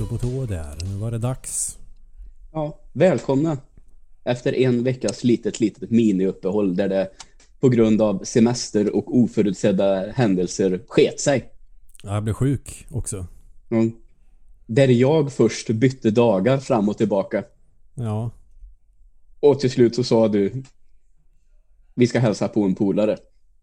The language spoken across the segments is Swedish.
Stå på tå där. Nu var det dags. Ja, välkomna. Efter en veckas litet, litet miniuppehåll där det på grund av semester och oförutsedda händelser sket sig. Jag blev sjuk också. Mm. Där jag först bytte dagar fram och tillbaka. Ja, Och till slut så sa du vi ska hälsa på en polare.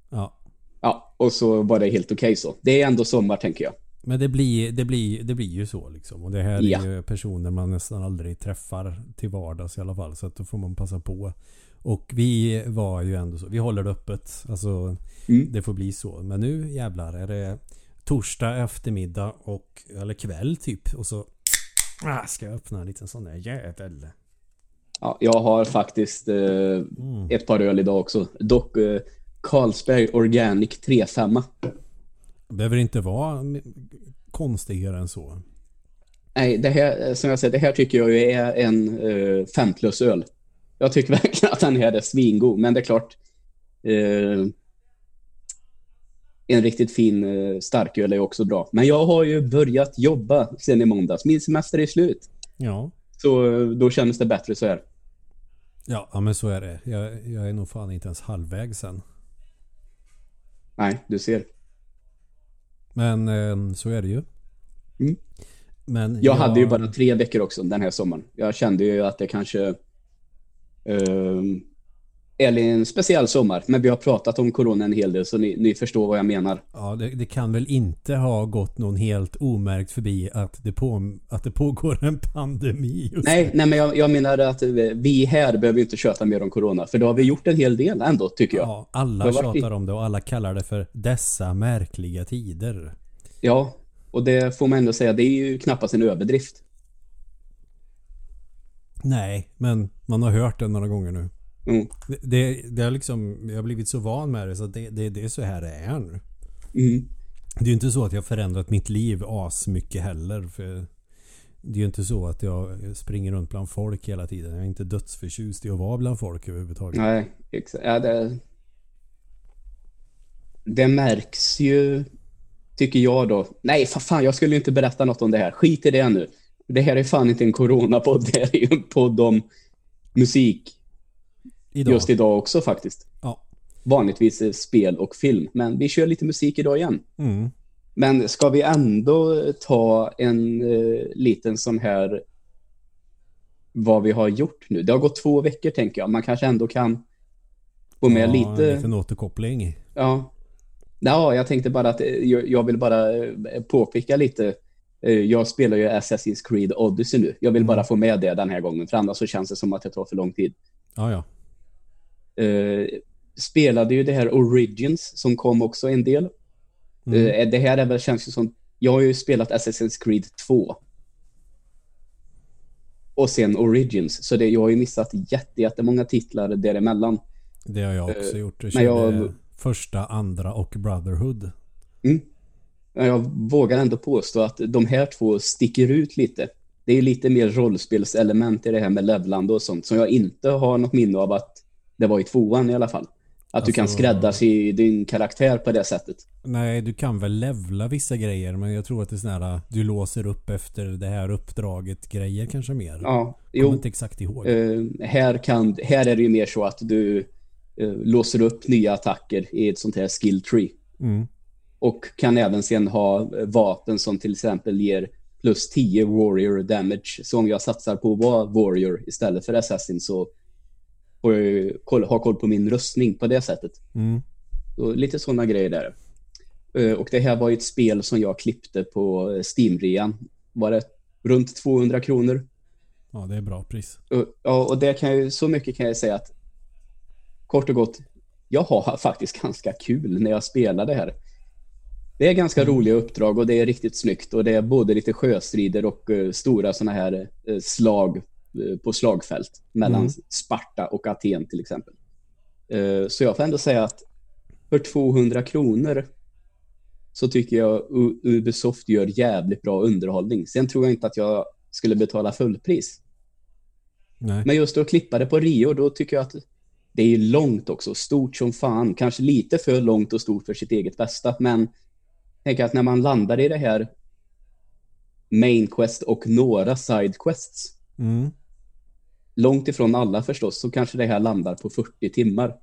ja. Ja, och så var det helt okej så. Det är ändå sommar tänker jag. Men det blir, det, blir, det blir ju så liksom. Och det här Ja. är ju personer man nästan aldrig träffar till vardags i alla fall. Så att då får man passa på. Och vi var ju ändå så. Vi håller det öppet. Alltså Mm. det får bli så. Men nu jävlar är det torsdag eftermiddag och eller kväll typ. Och så ah, ska jag öppna en liten sån där jävel. Ja, jag har faktiskt eh, Mm. ett par öl idag också. Dock eh, Carlsberg Organic 3,5. Behöver inte vara konstigare än så. Nej, det här, som jag säger, det här tycker jag är en eh, fem plus öl. Jag tycker verkligen att den här är svingod, men det är klart. Eh, en riktigt fin eh, starköl är också bra. Men jag har ju börjat jobba sen i måndags. Min semester är slut. Ja. Så eh, då känns det bättre så här. Ja, ja men så är det. Jag, jag är nog fan inte ens halvvägs sen. Nej, du ser. Men eh, så är det ju. Mm. Men Jag hade ju bara tre veckor också den här sommaren. Jag kände ju att det kanske eh, en speciell sommar. Men vi har pratat om corona en hel del så ni, ni förstår vad jag menar. Ja, det, det kan väl inte ha gått någon helt omärkt förbi att det, på, att det pågår en pandemi Nej, nej men jag, jag menar att vi här behöver inte köta mer om corona. För då har vi gjort en hel del ändå, tycker jag. Ja, Ja, alla Det tjatar om det och alla kallar det för dessa märkliga tider. och det får man ändå säga, det är ju knappast en överdrift. Nej, men man har hört det några gånger nu. Mm. Det, det, har liksom, jag har blivit så van med det så det, det, det är så här det är nu. Mm. Det är ju inte så att jag har förändrat mitt liv as mycket heller. För det är ju inte så att jag springer runt bland folk hela tiden. Jag är inte dödsförtjust i att vara bland folk överhuvudtaget. Nej, exakt. Ja, det, det märks ju, tycker jag då. Nej, fa- fan, jag skulle inte berätta något om det här. Skit i det nu. Det här är fan inte en coronapodd. Det här är ju en podd om musik Idag. just idag också faktiskt. Ja. Vanligtvis spel och film, men vi kör lite musik idag igen. Mm. Men ska vi ändå ta en eh, liten sån här vad vi har gjort nu? Det har gått två veckor tänker jag. Man kanske ändå kan få med ja, lite. En liten återkoppling. Ja. Ja, jag tänkte bara att eh, jag, jag vill bara eh, påpeka lite. Eh, Jag spelar ju Assassin's Creed Odyssey nu. Jag vill Mm. bara få med det den här gången, för annars så känns det som att det tar för lång tid. Ja, ja. Eh, spelade ju det här Origins som kom också en del. Mm. Eh, det här är väl, känns ju som, jag har ju spelat Assassin's Creed 2. Och sen Origins, så det, jag har ju missat jätte, jättemånga titlar däremellan. Det har jag också Eh, gjort. Jag men jag- första, andra och Brotherhood. Mm. Ja, Jag vågar ändå påstå att de här två sticker ut lite. Det är lite mer rollspelselement i det här med levlande och sånt som jag inte har något minne av att det var i tvåan i alla fall. Att du kan Alltså- skräddarsy din karaktär på det sättet. Nej, du kan väl levla vissa grejer men jag tror att det är sån här du låser upp efter det här uppdraget grejer kanske mer. Ja, Kommer jo. inte exakt ihåg. Eh, här, kan, här är det ju mer så att du eh, låser upp nya attacker i ett sånt här skill tree. Mm. Och kan även sen ha eh, vapen som till exempel ger plus 10 warrior damage. Så om jag satsar på att vara warrior istället för assassin så får jag ju koll, ha koll på min rustning på det sättet. Mm. Och lite sådana grejer där. Eh, Och det här var ju ett spel som jag klippte på Steam-rean. Var det runt 200 kronor? Ja, det är bra pris. Ja, och det kan ju, så mycket kan jag säga att kort och gott, jag har faktiskt ganska kul när jag spelar det här. Det är ganska roliga uppdrag och det är riktigt snyggt och det är både lite sjöstrider och eh, stora sådana här eh, slag på slagfält mellan Mm. Sparta och Aten till exempel. Eh, så jag får ändå säga att för 200 kronor så tycker jag Ubisoft gör jävligt bra underhållning. Sen tror jag inte att jag skulle betala fullpris. Nej. Men just att klippa det på Rio, då tycker jag att det är långt också, stort som fan. Kanske lite för långt och stort för sitt eget bästa, men tänk att när man landar i det här main quest och några side quests. Mm. Långt ifrån alla förstås, så kanske det här landar på 40 timmar.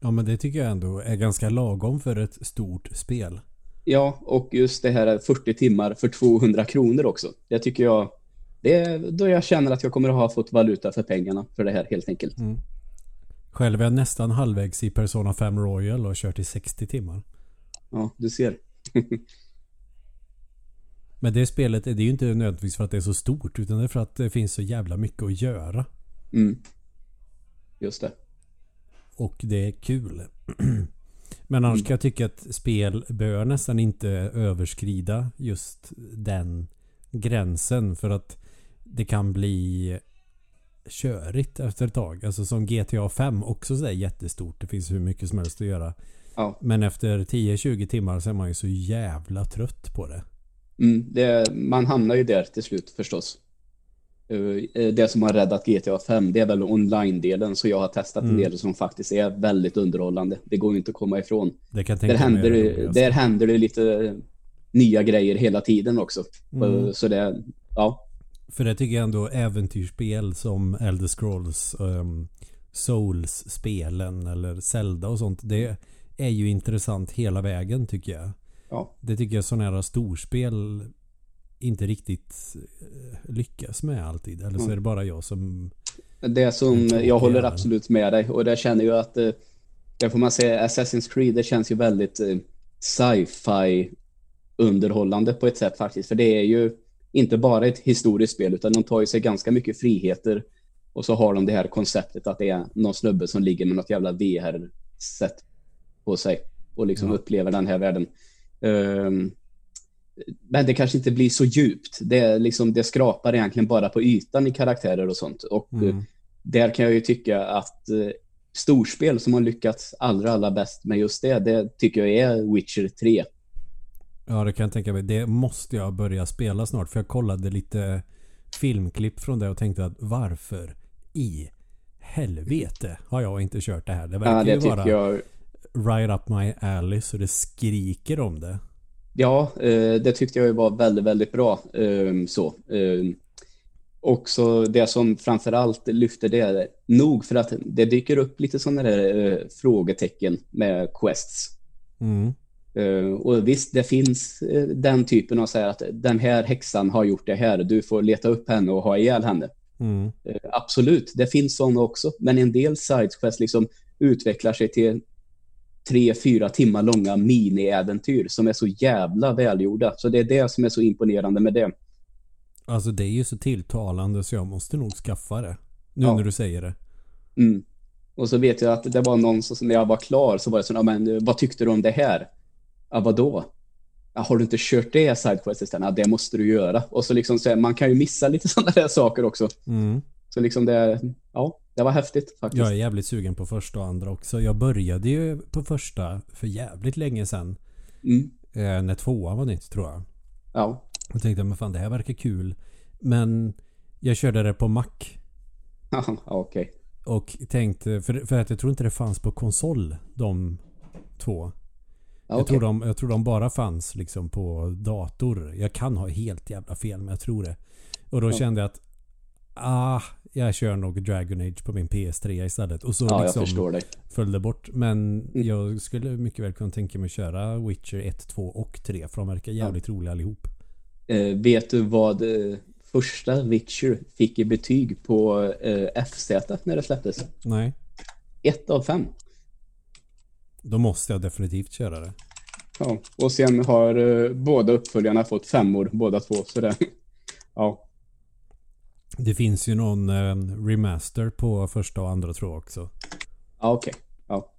Ja men det tycker jag ändå är ganska lagom för ett stort spel. Ja, och just det här 40 timmar för 200 kronor också. Det tycker jag, det är då jag känner att jag kommer att ha fått valuta för pengarna för det här helt enkelt. Mm. Själv är jag nästan halvvägs i Persona 5 Royal och har kört i 60 timmar. Ja, du ser. Men det spelet det är ju inte nödvändigtvis för att det är så stort utan det är för att det finns så jävla mycket att göra. Mm. Just det. Och det är kul. Men annars Mm. kan jag tycka att spel bör nästan inte överskrida just den gränsen för att det kan bli körigt efter ett tag. Alltså som GTA 5 också så är jättestort. Det finns hur mycket som helst att göra. Ja. Men efter 10-20 timmar så är man ju så jävla trött på det. Mm, det, man hamnar ju där till slut förstås. Eh, Det som har räddat GTA 5 det är väl online-delen så jag har testat en Mm. del som faktiskt är väldigt underhållande. Det går ju inte att komma ifrån. Där händer, det där händer det lite nya grejer hela tiden också. Mm. Så det, ja. För det tycker jag ändå äventyrsspel som Elder Scrolls, um, Souls-spelen eller Zelda och sånt. Det är ju intressant hela vägen tycker jag. Ja. Det tycker jag sådana här storspel inte riktigt eh, lyckas med alltid. Eller så Mm. är det bara jag som... Det som jag håller absolut med dig och det känner ju att eh, det får man säga Assassin's Creed det känns ju väldigt eh, sci-fi underhållande på ett sätt faktiskt för det är ju inte bara ett historiskt spel utan de tar ju sig ganska mycket friheter och så har de det här konceptet att det är någon snubbe som ligger med något jävla VR-sätt på sig och liksom Ja. upplever den här världen. Ehm, men det kanske inte blir så djupt. Det, är liksom, det skrapar egentligen bara på ytan i karaktärer och sånt. Och eh, Mm. där kan jag ju tycka att eh, storspel som har lyckats allra, allra bäst med just det, det tycker jag är Witcher 3. Ja, det kan jag tänka mig. Det måste jag börja spela snart. För jag kollade lite filmklipp från det och tänkte att varför i helvete har jag inte kört det här? Det verkar Ja, det ju vara jag. Right up my alley så det skriker om det. Ja, eh, det tyckte jag var väldigt, väldigt bra. ehm, så. ehm. Också det som framförallt lyfter det, nog för att det dyker upp lite sådana där eh, frågetecken med quests. Mm. Eh, och visst, det finns eh, den typen av så här att den här häxan har gjort det här, du får leta upp henne och ha ihjäl henne. Mm. Absolut, det finns sådana också. Men en del sidequests liksom utvecklar sig till tre, fyra timmar långa mini-äventyr som är så jävla välgjorda. Så det är det som är så imponerande med det. Alltså det är ju så tilltalande så jag måste nog skaffa det. Nu Ja. när du säger det. Mm. Och så vet jag att det var någon som när jag var klar så var det så, men vad tyckte du om det här? Ja, vadå? Ja, har du inte kört det sidequest istället? Ja, det måste du göra. Och så liksom så här, man kan ju missa lite sådana där saker också. Mm. Så liksom det, ja, det var häftigt faktiskt. Jag är jävligt sugen på första och andra också. Jag började ju på första för jävligt länge sedan. Mm. Eh, när tvåan var nytt tror jag. Ja. Och tänkte men fan det här verkar kul. Men jag körde det på Mac. Okej. Och tänkte, för, för att jag tror inte det fanns på konsol de två. Ja, Jag, tror de, jag tror de bara fanns liksom på dator. Jag kan ha helt jävla fel men jag tror det. Och då Ja. kände jag att ah, jag kör nog Dragon Age på min PS3 istället. Och så Ja, jag liksom förstår dig. följde bort. Men Mm. jag skulle mycket väl kunna tänka mig att köra Witcher 1, 2 och 3. För de verkar jävligt roliga allihop. Eh, vet du vad eh, första Witcher fick i betyg på eh, FZ när det släpptes? Nej, Ett av fem. då måste jag definitivt köra det. Ja, och sen har eh, båda uppföljarna fått femmor, båda två. Så det, ja, Det finns ju någon eh, remaster på första och andra tror jag också. ja okej. Ja.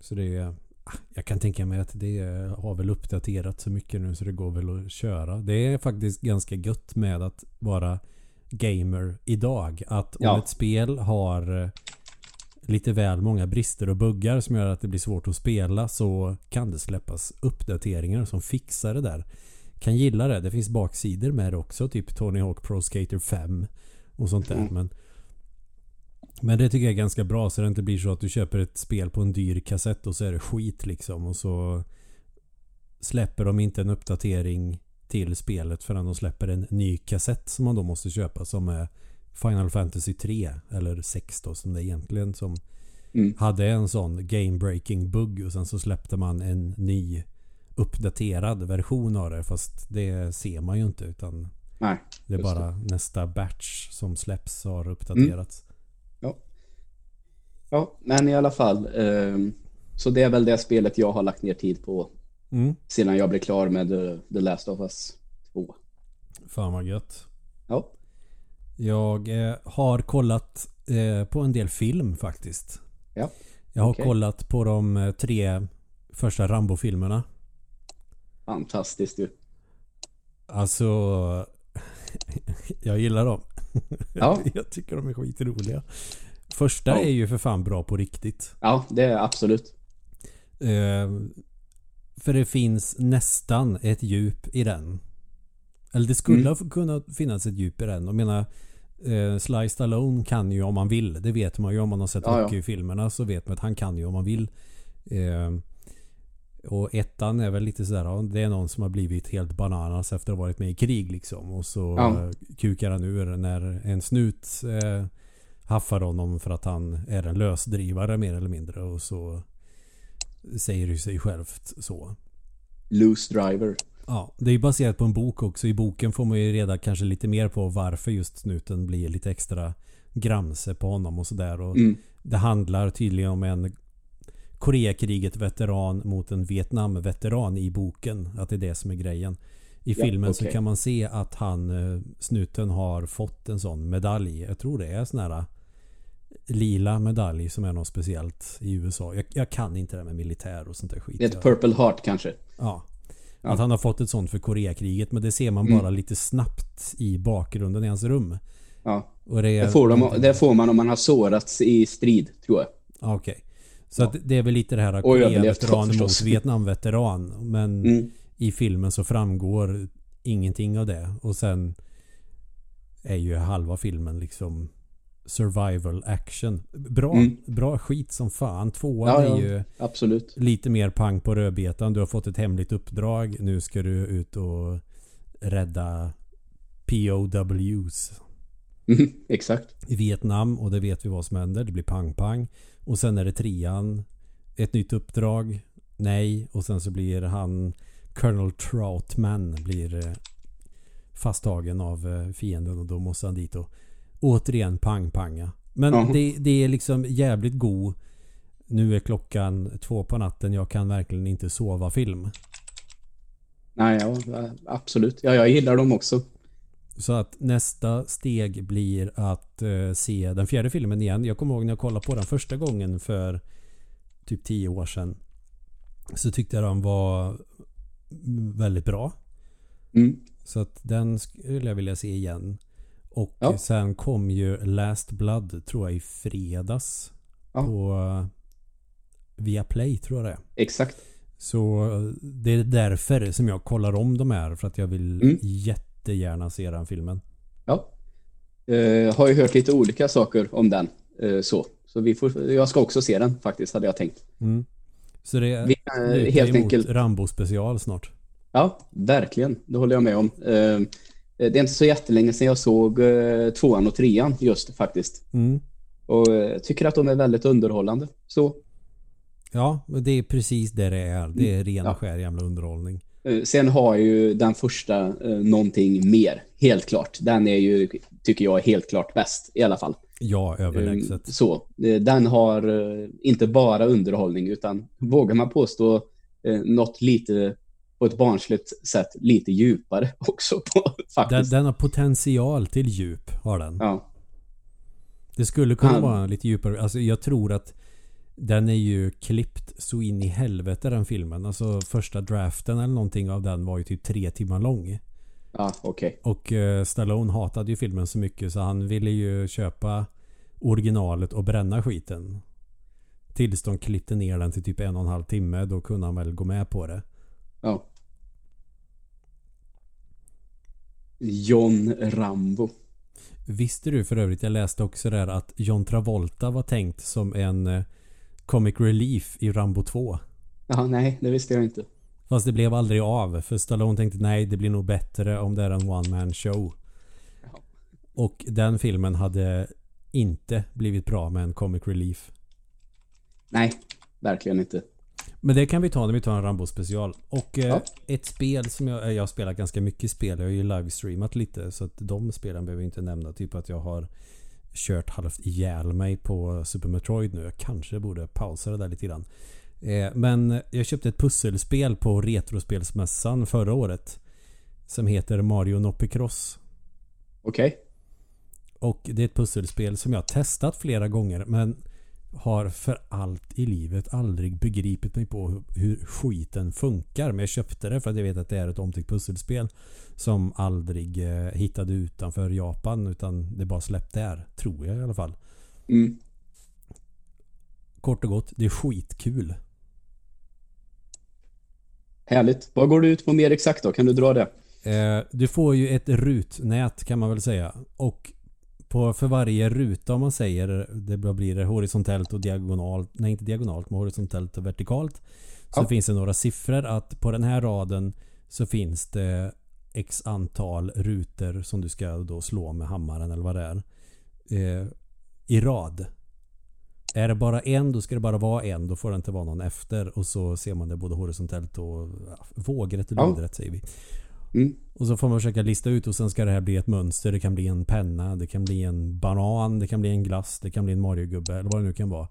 Så det är... ah, Jag kan tänka mig att det har väl uppdaterat så mycket nu så det går väl att köra. Det är faktiskt ganska gött med att vara gamer idag. Att om Ja. ett spel har eh, lite väl många brister och buggar som gör att det blir svårt att spela så kan det släppas uppdateringar som fixar det där. Kan gilla det. Det finns baksidor med det också. Typ Tony Hawk Pro Skater 5 och sånt där. Mm. Men, men det tycker jag är ganska bra så det inte blir så att du köper ett spel på en dyr kassett och så är det skit liksom. Och så släpper de inte en uppdatering till spelet förrän de släpper en ny kassett som man då måste köpa som är Final Fantasy 3 eller 6 då som det egentligen som Mm. hade en sån game breaking bugg och sen så släppte man en ny uppdaterad version av det fast det ser man ju inte utan Nej. det är bara nästa batch som släpps har uppdaterats. Ja, men i alla fall. ehm, så det är väl det spelet jag har lagt ner tid på Mm. sedan jag blev klar med eh, The Last of Us 2. Fan vad gött. Ja, Jag eh, har kollat eh, på en del film faktiskt. Ja, Jag har okej. kollat på de eh, tre första Rambo-filmerna. Fantastiskt du. Alltså... jag gillar dem. Ja. jag tycker de är skitroliga. Första Ja. är ju för fan bra på riktigt. Ja, det är absolut. Eh, för det finns nästan ett djup i den. Eller det skulle Mm. ha kunnat finnas ett djup i den. Jag menar eh, Sly Stallone kan ju om man vill. Det vet man ju om man har sett Ja. Rocky-filmerna så vet man att han kan ju om man vill. Eh, och ettan är väl lite sådär, det är någon som har blivit helt bananas efter att ha varit med i krig liksom. Och så Ja. kukar han ur när en snut eh, haffar honom för att han är en lösdrivare mer eller mindre. Och så säger det sig självt så. Loose Driver. Ja, det är ju baserat på en bok också. I boken får man ju reda kanske lite mer på varför just snuten blir lite extra gramse på honom och sådär. Och Mm. Det handlar tydligen om en Koreakriget-veteran mot en Vietnam-veteran i boken. Att det är det som är grejen. I Ja, filmen så okej. kan man se att han, eh, snuten har fått en sån medalj. Jag tror det är sån här eh, lila medalj som är något speciellt i USA. Jag, jag kan inte det med militär och sånt där skit. Det är ett Purple Heart kanske. Ja. Ja. Att han har fått ett sånt för Koreakriget. Men det ser man Mm. bara lite snabbt i bakgrunden i hans rum. Ja. Och det, är, Det får, de, det får man om man har sårats i strid, tror jag. Ja, Okej. Så att det är väl lite det här Koreaveteran mot. Vietnamveteran. Men Mm. i filmen så framgår ingenting av det. Och sen är ju halva filmen liksom survival action. Bra, Mm. bra skit som fan. Tvåan Ja, är ju Absolut. lite mer pang på rödbetan. Du har fått ett hemligt uppdrag. Nu ska du ut och rädda POWs Mm, exakt. i Vietnam och det vet vi vad som händer. Det blir pang-pang. Och sen är det trean. Ett nytt uppdrag. Nej. Och sen så blir han Colonel Troutman blir eh, fasttagen av eh, fienden och då måste han dit och återigen pang-panga. Men Jaha. det, det är liksom jävligt god nu är klockan två på natten. Jag kan verkligen inte sova film. Nej, ja, absolut. Ja, jag gillar dem också. Så att nästa steg blir att eh, se den fjärde filmen igen. Jag kommer ihåg när jag kollade på den första gången för typ tio år sedan. Så tyckte jag den var väldigt bra. Mm. Så att den skulle jag vilja se igen. Och Ja. sen kom ju Last Blood tror jag i fredags. Ja. På eh, Viaplay tror jag det är. Exakt. Så eh, det är därför som jag kollar om de här. För att jag vill Mm. Jättegärna se den filmen. Ja. Eh, har ju hört lite olika saker om den. Eh, så så vi får, jag ska också se den faktiskt, hade jag tänkt. Mm. Så det är Vi, eh, helt emot enkelt. Rambo special snart. Ja, verkligen. Det håller jag med om. Eh, det är inte så jättelänge sedan jag såg eh, tvåan och trean just faktiskt. Mm. Och eh, tycker att de är väldigt underhållande. Så. Ja, men det är precis det det är. Det är ren Mm. Ja. och skär jävla underhållning. Eh, Sen har ju den första eh, någonting mer, helt klart. Den är ju, tycker jag, helt klart bäst i alla fall. Ja, Eh, överlägset. Så. Eh, Den har eh, inte bara underhållning utan vågar man påstå eh, något lite på ett barnsligt sätt lite djupare också på, Den, faktiskt. den har potential till djup, har den. Ja. Det skulle kunna Ja. vara lite djupare. Alltså jag tror att den är ju klippt så in i helvete den filmen. Alltså första draften eller någonting av den var ju typ tre timmar lång. Ja, okej. Och eh, Stallone hatade ju filmen så mycket så han ville ju köpa originalet och bränna skiten. Tills de klippte ner den till typ en och en halv timme. Då kunde han väl gå med på det. Ja. John Rambo. Visste du för övrigt, jag läste också där att John Travolta var tänkt som en eh, comic relief i Rambo 2. Ja, nej, det visste jag inte. Fast det blev aldrig av. För Stallone tänkte nej, det blir nog bättre om det är en one man show. Ja. Och den filmen hade inte blivit bra med en comic relief. Nej, verkligen inte. Men det kan vi ta när vi tar en Rambo special. Och eh, Ja. ett spel som jag, jag har spelat ganska mycket spel. Jag har ju livestreamat lite. Så att de spelen behöver jag inte nämna. Typ att jag har kört halvt ihjäl mig på Super Metroid nu. Jag kanske borde pausa det där lite grann. Eh, men jag köpte ett pusselspel på Retrospelsmässan förra året. Som heter Mario Noppy Cross. Okej. Och det är ett pusselspel som jag har testat flera gånger men har för allt i livet aldrig begripit mig på hur, skiten funkar. Men jag köpte det för att jag vet att det är ett omtyckt pusselspel som aldrig eh, hittade utanför Japan utan det bara släppte där. Tror jag i alla fall. Mm. Kort och gott, det är skitkul. Härligt. Vad går du ut på mer exakt då? Kan du dra det? Eh, du får ju ett rutnät kan man väl säga. Och på, för varje ruta om man säger det blir det horisontellt och diagonalt. Nej inte diagonalt men horisontellt och vertikalt. Så Ja. finns det några siffror att på den här raden så finns det X antal rutor som du ska då slå med hammaren eller vad det är. Eh, I rad. Är det bara en då ska det bara vara en. Då får det inte vara någon efter. Och så ser man det både horisontellt och ja, vågrätt och Ja. lodrätt säger vi. Mm. Och så får man försöka lista ut och sen ska det här bli ett mönster. Det kan bli en penna, det kan bli en banan, det kan bli en glass, det kan bli en Mario-gubbe eller vad det nu kan vara.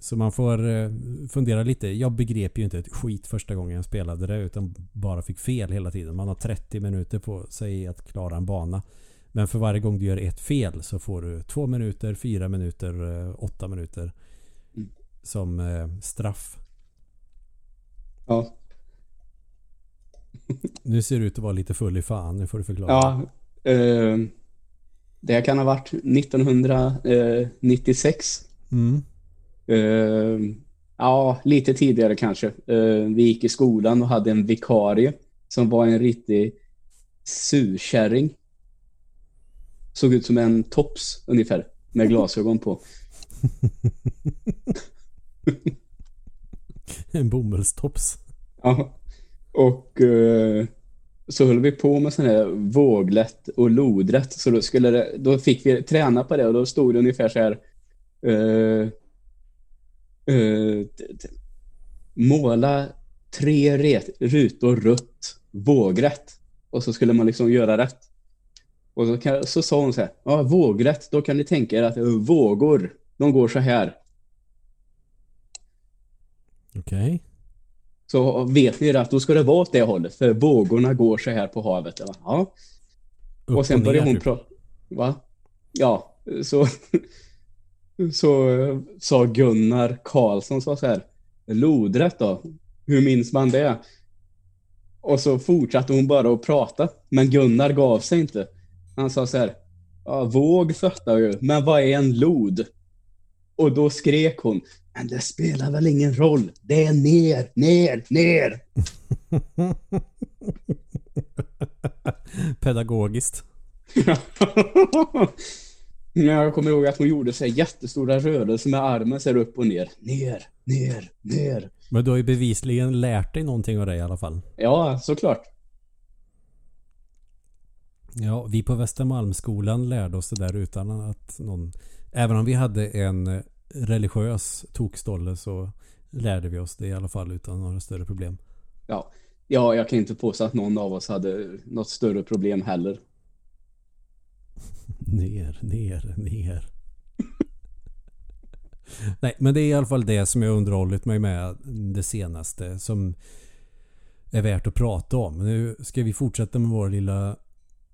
Så man får eh, fundera lite. Jag begrep ju inte ett skit första gången jag spelade det utan bara fick fel hela tiden. Man har 30 minuter på sig att klara en bana. Men för varje gång du gör ett fel så får du två minuter, fyra minuter, eh, åtta minuter Mm. som eh, straff. Ja. Nu ser du ut att vara lite full i fan. Nu får du förklara. Ja. Eh, det kan ha varit 1996. Mm. Eh, ja, lite tidigare kanske. Eh, vi gick i skolan och hade en vikarie som var en riktig surkärring. Såg ut som en tops ungefär, med glasögon på. En bomullstops. Ja. Och eh, så höll vi på med sån här våglätt och lodrätt. Så då, skulle det, då fick vi träna på det och då stod det ungefär så här. eh, eh, måla tre ret, rutor rött, vågrätt. Och så skulle man liksom göra rätt. Och så, kan, så sa hon så här. Ja, vågrätt. Då kan ni tänka er att eh, vågor, de går så här. Okej. Så vet ni att då ska det vara åt det hållet, för vågorna går så här på havet. Ja. Upp Och sen började hon typ. prata. Va? Ja, så, så sa Gunnar Karlsson så här. Lodrätt då? Hur minns man det? Och så fortsatte hon bara att prata. Men Gunnar gav sig inte. Han sa så här. Ja, våg fattar ju, men vad är en lod? Och då skrek hon. Men det spelar väl ingen roll. Det är ner, ner, ner. Pedagogiskt. Ja, jag kommer ihåg att hon gjorde så jättestora rörelser med armen så upp och ner. Ner, ner, ner. Men du har ju bevisligen lärt dig någonting av det i alla fall. Ja, såklart. Ja, vi på Västermalmsskolan lärde oss det där utan att någon... Även om vi hade en religiös tokstolle så lärde vi oss det i alla fall utan några större problem. Ja. ja, jag kan inte påstå att någon av oss hade något större problem heller. Ner, ner, ner. Nej, men det är i alla fall det som jag underhållit mig med det senaste som är värt att prata om. Nu ska vi fortsätta med vår lilla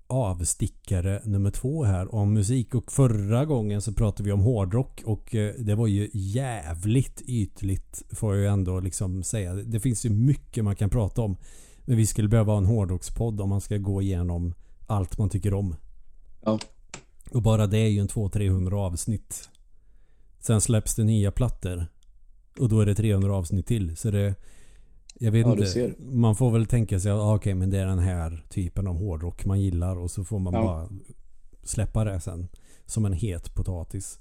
avstickare nummer två här om musik och förra gången så pratade vi om hårdrock och eh, det var ju jävligt ytligt får jag ju ändå liksom säga. Det finns ju mycket man kan prata om. Men vi skulle behöva ha en hårdrockspodd om man ska gå igenom allt man tycker om. Ja, Och bara det är ju en 200-300 avsnitt. Sen släpps det nya plattor. Och då är det 300 avsnitt till. Så det... Jag vet Ja, inte. Man får väl tänka sig att ah, okej men det är den här typen av hårdrock man gillar. Och så får man Ja. bara släppa det sen. Som en het potatis.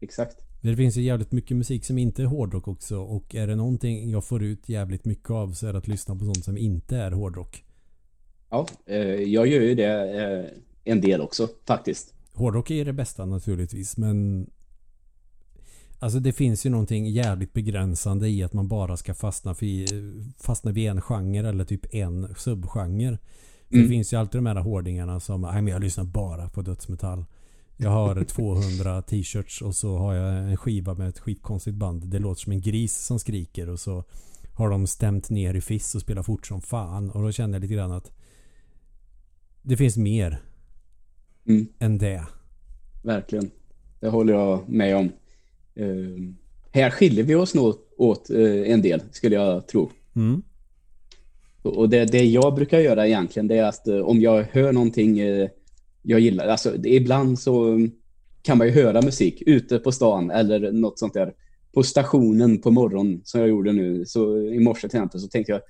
exakt. Det finns ju jävligt mycket musik som inte är hårdrock också och är det någonting jag får ut jävligt mycket av så är det att lyssna på sånt som inte är hårdrock. Ja, eh, jag gör ju det eh, en del också faktiskt. Hårdrock är det bästa naturligtvis men Alltså det finns ju någonting jävligt begränsande i att man bara ska fastna, för, fastna vid en genre eller typ en subgenre. Mm. Det finns ju alltid de här hårdingarna som Nej men jag lyssnar bara på dödsmetall. Jag har 200 t-shirts och så har jag en skiva med ett skitkonstigt band. Det låter som en gris som skriker och så har de stämt ner i fiss och spelar fort som fan. Och då känner jag lite grann att det finns mer Mm. än det. Verkligen. Det håller jag med om. Eh, här skiljer vi oss nog åt eh, en del, skulle jag tro. Mm. Och det, det jag brukar göra egentligen, det är att eh, om jag hör någonting eh, jag gillar, alltså det, ibland så kan man ju höra musik ute på stan eller något sånt där. På stationen på morgonen, som jag gjorde nu, så i morse till exempel, så tänkte jag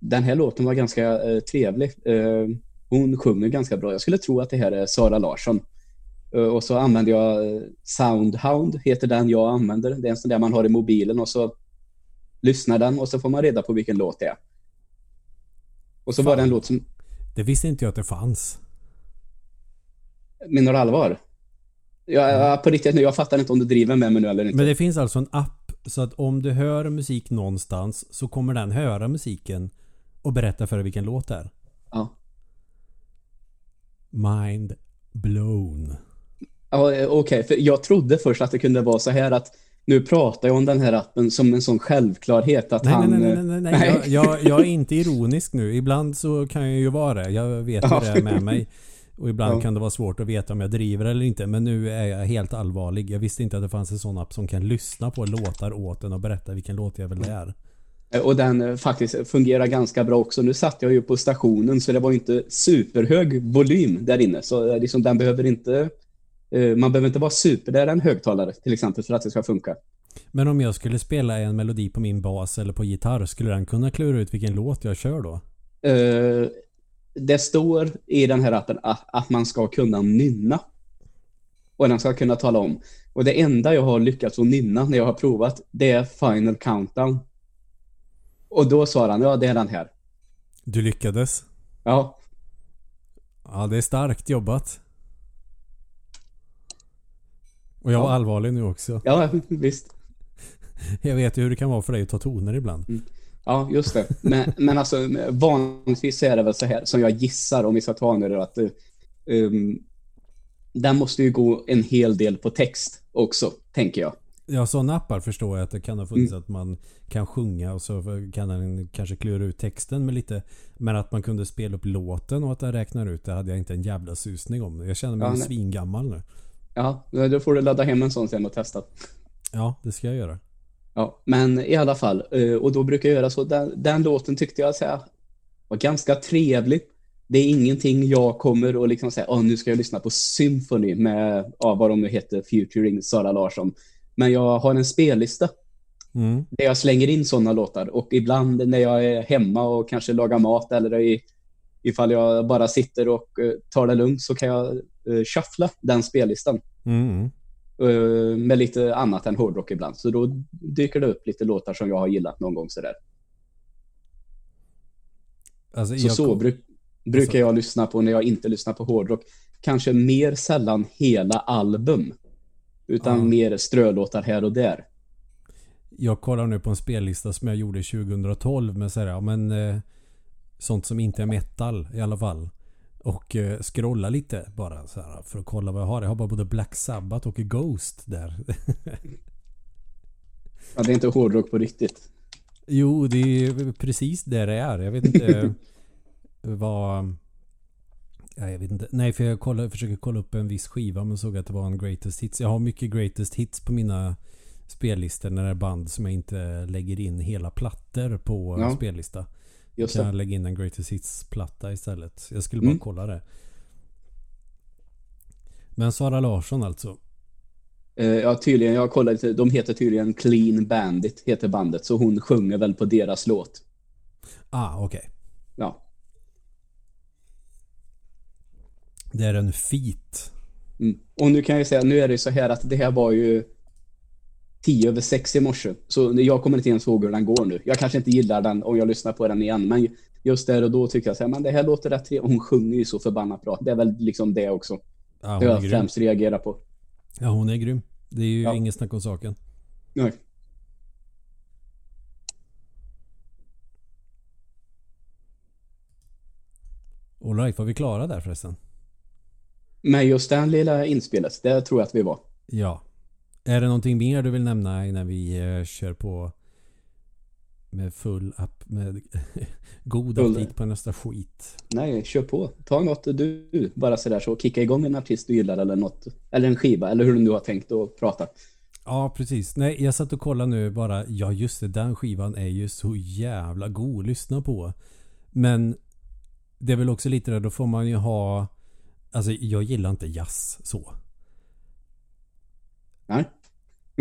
den här låten var ganska eh, trevlig. Eh, hon sjunger ganska bra. Jag skulle tro att det här är Sara Larsson. Eh, och så använder jag eh, Soundhound, heter den jag använder. Det är en sån där man har i mobilen och så lyssnar den och så får man reda på vilken låt det är. Och så var det en Fan. låt som, Det visste inte jag att det fanns. menar du allvar? Ja, ja, på riktigt nu, jag fattar inte om du driver med mig nu eller inte. Men det finns alltså en app så att om du hör musik någonstans så kommer den höra musiken och berätta för dig vilken låt det är. Ja. Mind blown. Ja, eh, Okej, för jag trodde först att det kunde vara så här att nu pratar jag om den här appen som en sån självklarhet att Nej, han... nej, nej, eh, nej, nej, nej. Jag, jag, jag är inte ironisk nu. Ibland så kan jag ju vara det. Jag vet hur Ja. det är med mig. Och ibland Ja. kan det vara svårt att veta om jag driver eller inte. Men nu är jag helt allvarlig. Jag visste inte att det fanns en sån app som kan lyssna på låtar åt en och berätta vilken låt jag vill det är. Eh, Och den faktiskt fungerar ganska bra också. Nu satt jag ju på stationen så det var ju inte superhög volym där inne. Så liksom den behöver inte... eh, Man behöver inte vara super. Det är en högtalare till exempel för att det ska funka. Men om jag skulle spela en melodi på min bas eller på gitarr, skulle den kunna klura ut vilken låt jag kör då? Eh, Det står i den här appen att, att man ska kunna nynna. Och den ska kunna tala om. Och det enda jag har lyckats att nynna när jag har provat, det är Final Countdown. Och då sa han, ja det är den här. Du lyckades. Ja, Ja, det är starkt jobbat. Och jag var Ja. allvarlig nu också. ja visst. Jag vet ju hur det kan vara för dig att ta toner ibland. Ja, just det. Men, men alltså vanligtvis är det väl så här som jag gissar om vi ska ta nu då, att um, den måste ju gå en hel del på text också, tänker jag. Ja, sådana appar förstår jag att det kan ha funnits att man kan sjunga och så kan den kanske klura ut texten med lite Men att man kunde spela upp låten och att den räknar ut det hade jag inte en jävla susning om. Jag känner mig Ja, svingammal nu. Ja, då får du ladda hem en sån sen och testa. Ja, det ska jag göra. Ja, men i alla fall, eh, och då brukar jag göra så. Den, den låten tyckte jag så här, var ganska trevlig. Det är ingenting jag kommer att liksom säga, åh nu ska jag lyssna på Symphony med, ja, vad de nu heter, Futuring Sara Larsson. Men jag har en spellista Mm. där jag slänger in sådana låtar och ibland när jag är hemma och kanske lagar mat eller i, ifall jag bara sitter och eh, tar det lugnt så kan jag uh, shuffla den spellistan Mm. eh, med lite annat än hårdrock ibland. Så då dyker det upp lite låtar som jag har gillat någon gång sådär. Alltså, Så jag, så bruk, brukar jag lyssna på när jag inte lyssnar på hårdrock. Kanske mer sällan hela album. Utan Ja. mer strölåtar här och där. jag kollar nu på en spellista som jag gjorde 2012 med så här, ja, men eh, sånt som inte är metal i alla fall. Och eh, scrolla lite bara så här för att kolla vad jag har. Jag har bara både Black Sabbath och Ghost där. Ja, det är inte hårdrock på riktigt. Jo, det är precis det det är. Jag vet inte vad... Ja, jag vet inte. Nej, för jag kollar, försöker kolla upp en viss skiva men såg att det var en greatest hits. Jag har mycket greatest hits på mina spellistor när det är band som jag inte lägger in hela plattor på Ja. spellista. Just kan det. jag lägga in en greatest hits-platta istället. Jag skulle bara Mm. kolla det. Men Sara Larsson alltså. Eh, Ja, tydligen. Jag kollade lite. De heter tydligen Clean Bandit, heter bandet. Så hon sjunger väl på deras låt. Ah, okej. Ja. Det är en feat. Mm. Och nu kan jag säga, nu är det så här att det här var ju tio över sex i morse. Så jag kommer inte ens ihåg hur den går nu. Jag kanske inte gillar den om jag lyssnar på den igen, men just där och då tycker jag så här, men det här låter rätt trevligt. Hon sjunger ju så förbannat bra. Det är väl liksom det också. Ja, det jag grym. främst reagerar på. Ja, hon är grym. Det är ju Ja. inget snack om saken. Nej. Alright, var vi klara där förresten? Men just den lilla inspelet, det tror jag att vi var. Ja. Är det någonting mer du vill nämna innan vi eh, kör på med full app med god aptit på nästa skit? Nej, kör på. Ta något du bara sådär så kicka igång en artist du gillar eller något. Eller en skiva eller hur du nu har tänkt att prata. Ja, precis. Nej, jag satt och kollade nu bara. Ja, just det. Den skivan är ju så jävla god att lyssna på. Men det är väl också lite där, då får man ju ha... Alltså, jag gillar inte jazz så. Nej.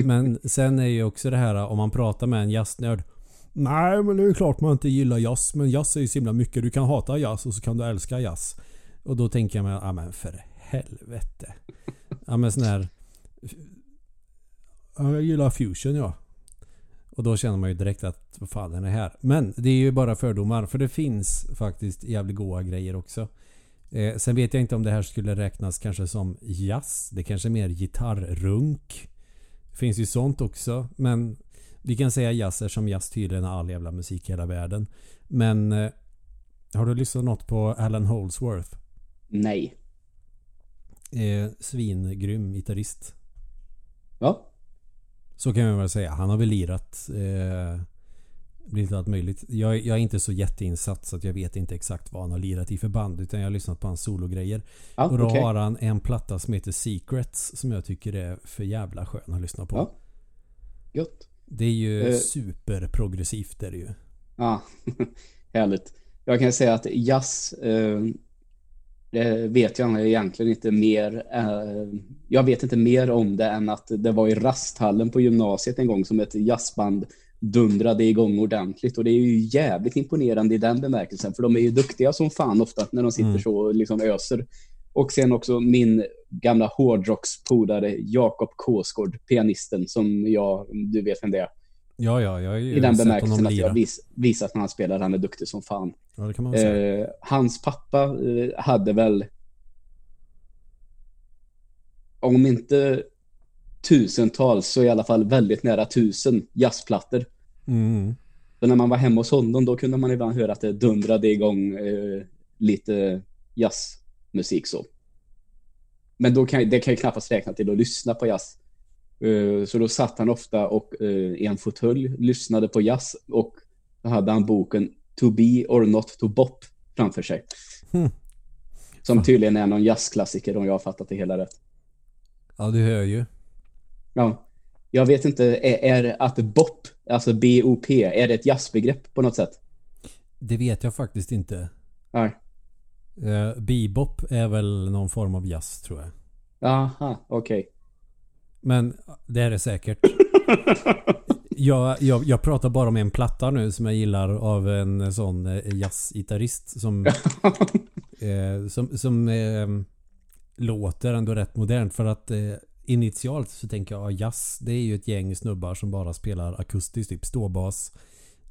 Men sen är ju också det här om man pratar med en jazznörd. Nej, men det är ju klart man inte gillar jazz. Men jazz är ju så himla mycket. Du kan hata jazz och så kan du älska jazz. Och då tänker jag mig, ja men för helvete. Ja men sån här... Ja, jag gillar fusion ja. Och då känner man ju direkt att vad fan den är här. Men det är ju bara fördomar. För det finns faktiskt jävligt goa grejer också. Eh, sen vet jag inte om det här skulle räknas kanske som jazz. Det kanske är mer gitarrrunk. Finns ju sånt också. Men vi kan säga jazz som jazz tydligen är all jävla musik i hela världen. Men eh, har du lyssnat något på Alan Holdsworth? Nej. Eh, svingrym gitarrist. Ja. Så kan man väl säga. Han har väl lirat eh, lite allt möjligt. Jag, jag är inte så jätteinsatt så att jag vet inte exakt vad han har lirat i för band. Utan jag har lyssnat på hans sologrejer. Ja, och då okej. har han en platta som heter Secrets som jag tycker är för jävla skön att lyssna på. Ja. Gött. Det är ju Eh. superprogressivt är det ju. Ja, härligt. Jag kan säga att jazz, eh, det vet jag egentligen inte mer. Eh, jag vet inte mer om det än att det var i rasthallen på gymnasiet en gång som ett jazzband dundrade igång ordentligt. Och det är ju jävligt imponerande i den bemärkelsen. För de är ju duktiga som fan ofta när de sitter Mm. så och liksom öser. Och sen också min gamla hårdrockspolare Jakob Kåsgård, pianisten som jag, du vet vem det är. Ja, ja, jag ju I den bemärkelsen att jag vis, visat när han spelar, han är duktig som fan. Ja, det kan man. Eh, hans pappa eh, hade väl om inte tusentals så i alla fall väldigt nära tusen jazzplattor. Mm. Så när man var hemma hos honom då kunde man ibland höra att det dundrade igång eh, lite jazzmusik så. Men då kan, det kan ju knappast räkna till att lyssna på jazz. Eh, så då satt han ofta och eh, i en fåtölj lyssnade på jazz och då hade han boken To be or not to bop framför sig. Hmm. Som tydligen är någon jazzklassiker om jag har fattat det hela rätt. Ja, du hör ju. Ja. Jag vet inte, är, är att bop, alltså B-O-P, är det ett jazzbegrepp på något sätt? Det vet jag faktiskt inte. Nej. Eh, bebop är väl någon form av jazz tror jag. Aha, okej. Men det är det säkert. jag, jag, jag pratar bara om en platta nu som jag gillar av en sån eh, jazzgitarrist som, eh, som, som eh, låter ändå rätt modernt för att eh, initialt så tänker jag ja, jazz det är ju ett gäng snubbar som bara spelar akustiskt typ ståbas,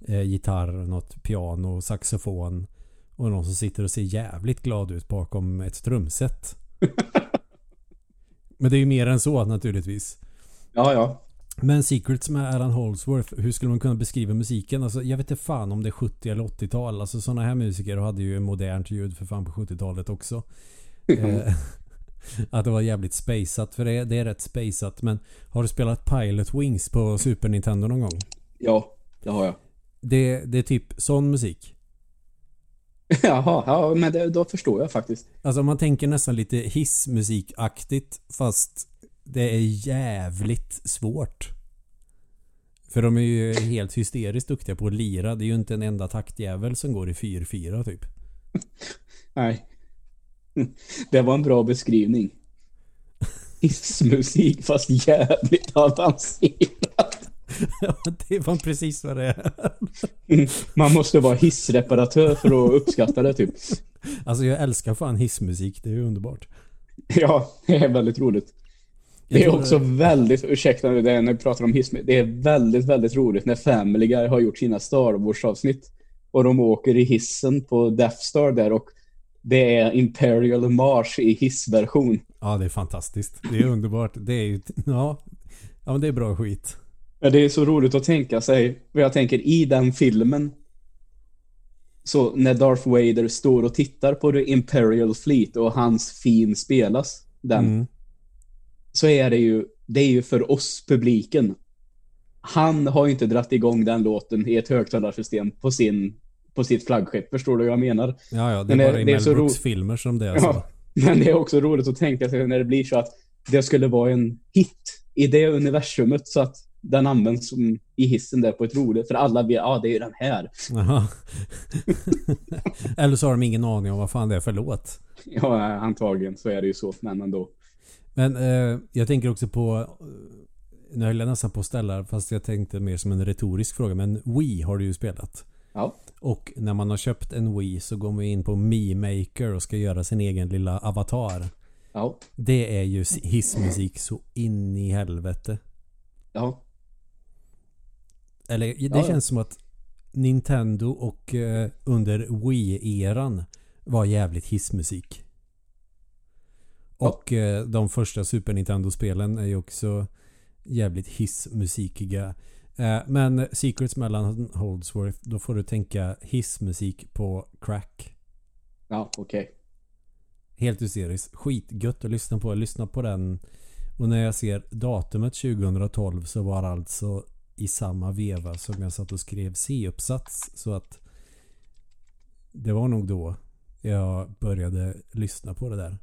eh, gitarr, något piano, saxofon och någon som sitter och ser jävligt glad ut bakom ett strömset. Men det är ju mer än så naturligtvis. Ja, ja. Men Secrets med Alan Holdsworth, hur skulle man kunna beskriva musiken? Alltså, jag vet inte fan om det är 70 eller 80-tal. Alltså sådana här musiker hade ju modernt ljud för fan på 70-talet också. Eh, att det var jävligt spaceat, för det, det är rätt spaceat. Men har du spelat Pilot Wings på Super Nintendo någon gång? Ja, det har jag. Det, det är typ sån musik. Jaha, ja, men det, då förstår jag faktiskt. Alltså man tänker nästan lite hissmusikaktigt fast det är jävligt svårt. För de är ju helt hysteriskt duktiga på att lira. Det är ju inte en enda taktjävel som går i 4-4 typ. Nej. Det var en bra beskrivning. Hissmusik fast jävligt avancerat. Ja, det var precis vad det är. Man måste vara hissreparatör för att uppskatta det typ. Alltså jag älskar fan hissmusik. Det är ju underbart. Ja, det är väldigt roligt. Jag Det är också väldigt, ursäkta är när vi pratar om hism, det är väldigt, väldigt roligt när Family Guy har gjort sina Star Wars-avsnitt och de åker i hissen på Death Star där och det är Imperial March i hissversion. Ja, det är fantastiskt. Det är underbart. Det är ju... Ja, ja men det är bra skit. Ja, det är så roligt att tänka sig, för jag tänker i den filmen så när Darth Vader står och tittar på The Imperial Fleet och hans fin spelas, den, Mm. så är det ju, det är ju för oss publiken. Han har ju inte dratt igång den låten i ett högtalarsystem på sin på sitt flaggskepp. Förstår du vad jag menar? Ja, ja, det är Men bara i Mel så ro- Brooks filmer som det är så. Ja, men det är också roligt att tänka sig när det blir så att det skulle vara en hit i det universumet så att den används som i hissen där på ett roligt. För alla vet, ja det är ju den här. Eller så har de ingen aning om vad fan det är för låt. Ja, antagligen så är det ju så, men ändå. Men eh, jag tänker också på Nu höll jag nästan på att ställa fast jag tänkte mer som en retorisk fråga men Wii har du ju spelat. Ja, Och när man har köpt en Wii så går man in på Mi Maker och ska göra sin egen lilla avatar. ja, Det är ju hissmusik så in i helvete. ja. Eller det Ja, ja. känns som att Nintendo och eh, under Wii-eran var jävligt hissmusik. Ja. Och eh, de första Super Nintendo-spelen är ju också jävligt hissmusikiga. Eh, men Secrets mellan Holdsworth, då får du tänka hissmusik på crack. Ja, okej. Helt hysteriskt. Skitgött att lyssna på. Jag lyssnar på den och när jag ser datumet 2012 så var alltså i samma veva som jag satt och skrev C-uppsats. Så att det var nog då jag började lyssna på det där.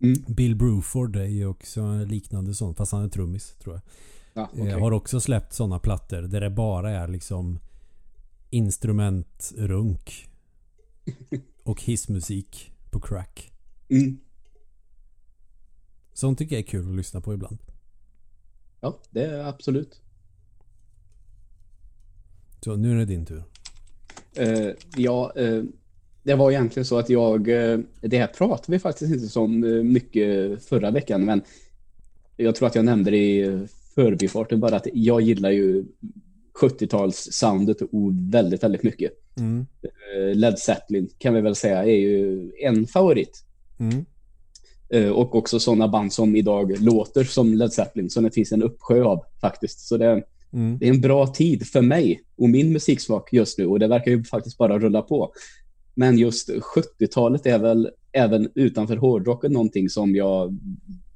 Mm. Bill Bruford är ju också en liknande sån, fast han är trummis tror jag. Ja, Eh, okej. Har också släppt sådana plattor där det bara är liksom instrumentrunk och hissmusik på crack. Mm. Sånt tycker jag är kul att lyssna på ibland. Ja, det är absolut. Så nu är det din tur. Eh, ja, eh, det var egentligen så att jag, eh, det här pratade vi faktiskt inte så mycket förra veckan, men jag tror att jag nämnde det i förbifarten bara att jag gillar ju 70-tals-soundet och väldigt, väldigt mycket. Mm. Eh, Led Zeppelin kan vi väl säga är ju en favorit. Mm. Eh, Och också sådana band som idag låter som Led Zeppelin, som det finns en uppsjö av faktiskt. Så det, Mm. det är en bra tid för mig och min musiksmak just nu och det verkar ju faktiskt bara rulla på. Men just 70-talet är väl även utanför hårdrocken någonting som jag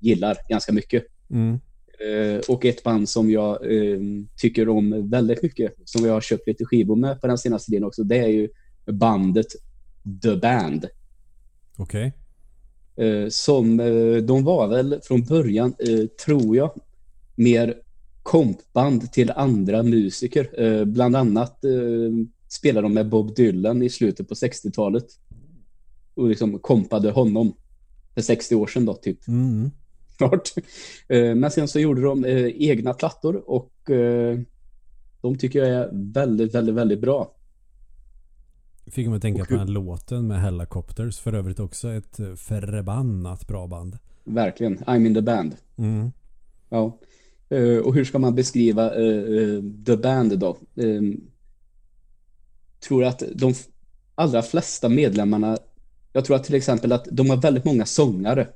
gillar ganska mycket. Mm. Eh, och ett band som jag eh, tycker om väldigt mycket, som jag har köpt lite skivor med på den senaste tiden också, det är ju bandet The Band. Okej. Eh, som, de var väl från början, tror jag, mer kompband till andra musiker. Bland annat spelade de med Bob Dylan i slutet på 60-talet. Och liksom kompade honom för 60 år sedan då, typ. Mm. Snart. Eh, men sen så gjorde de eh, egna plattor och eh, de tycker jag är väldigt, väldigt, väldigt bra. Fick mig att tänka Och på den här låten med Hellacopters. För övrigt också ett förbannat bra band. Verkligen. I'm in the band. Mm. Ja. Och hur ska man beskriva The Band då? Eh, tror att de allra flesta medlemmarna, jag tror att till exempel att de har väldigt många sångare.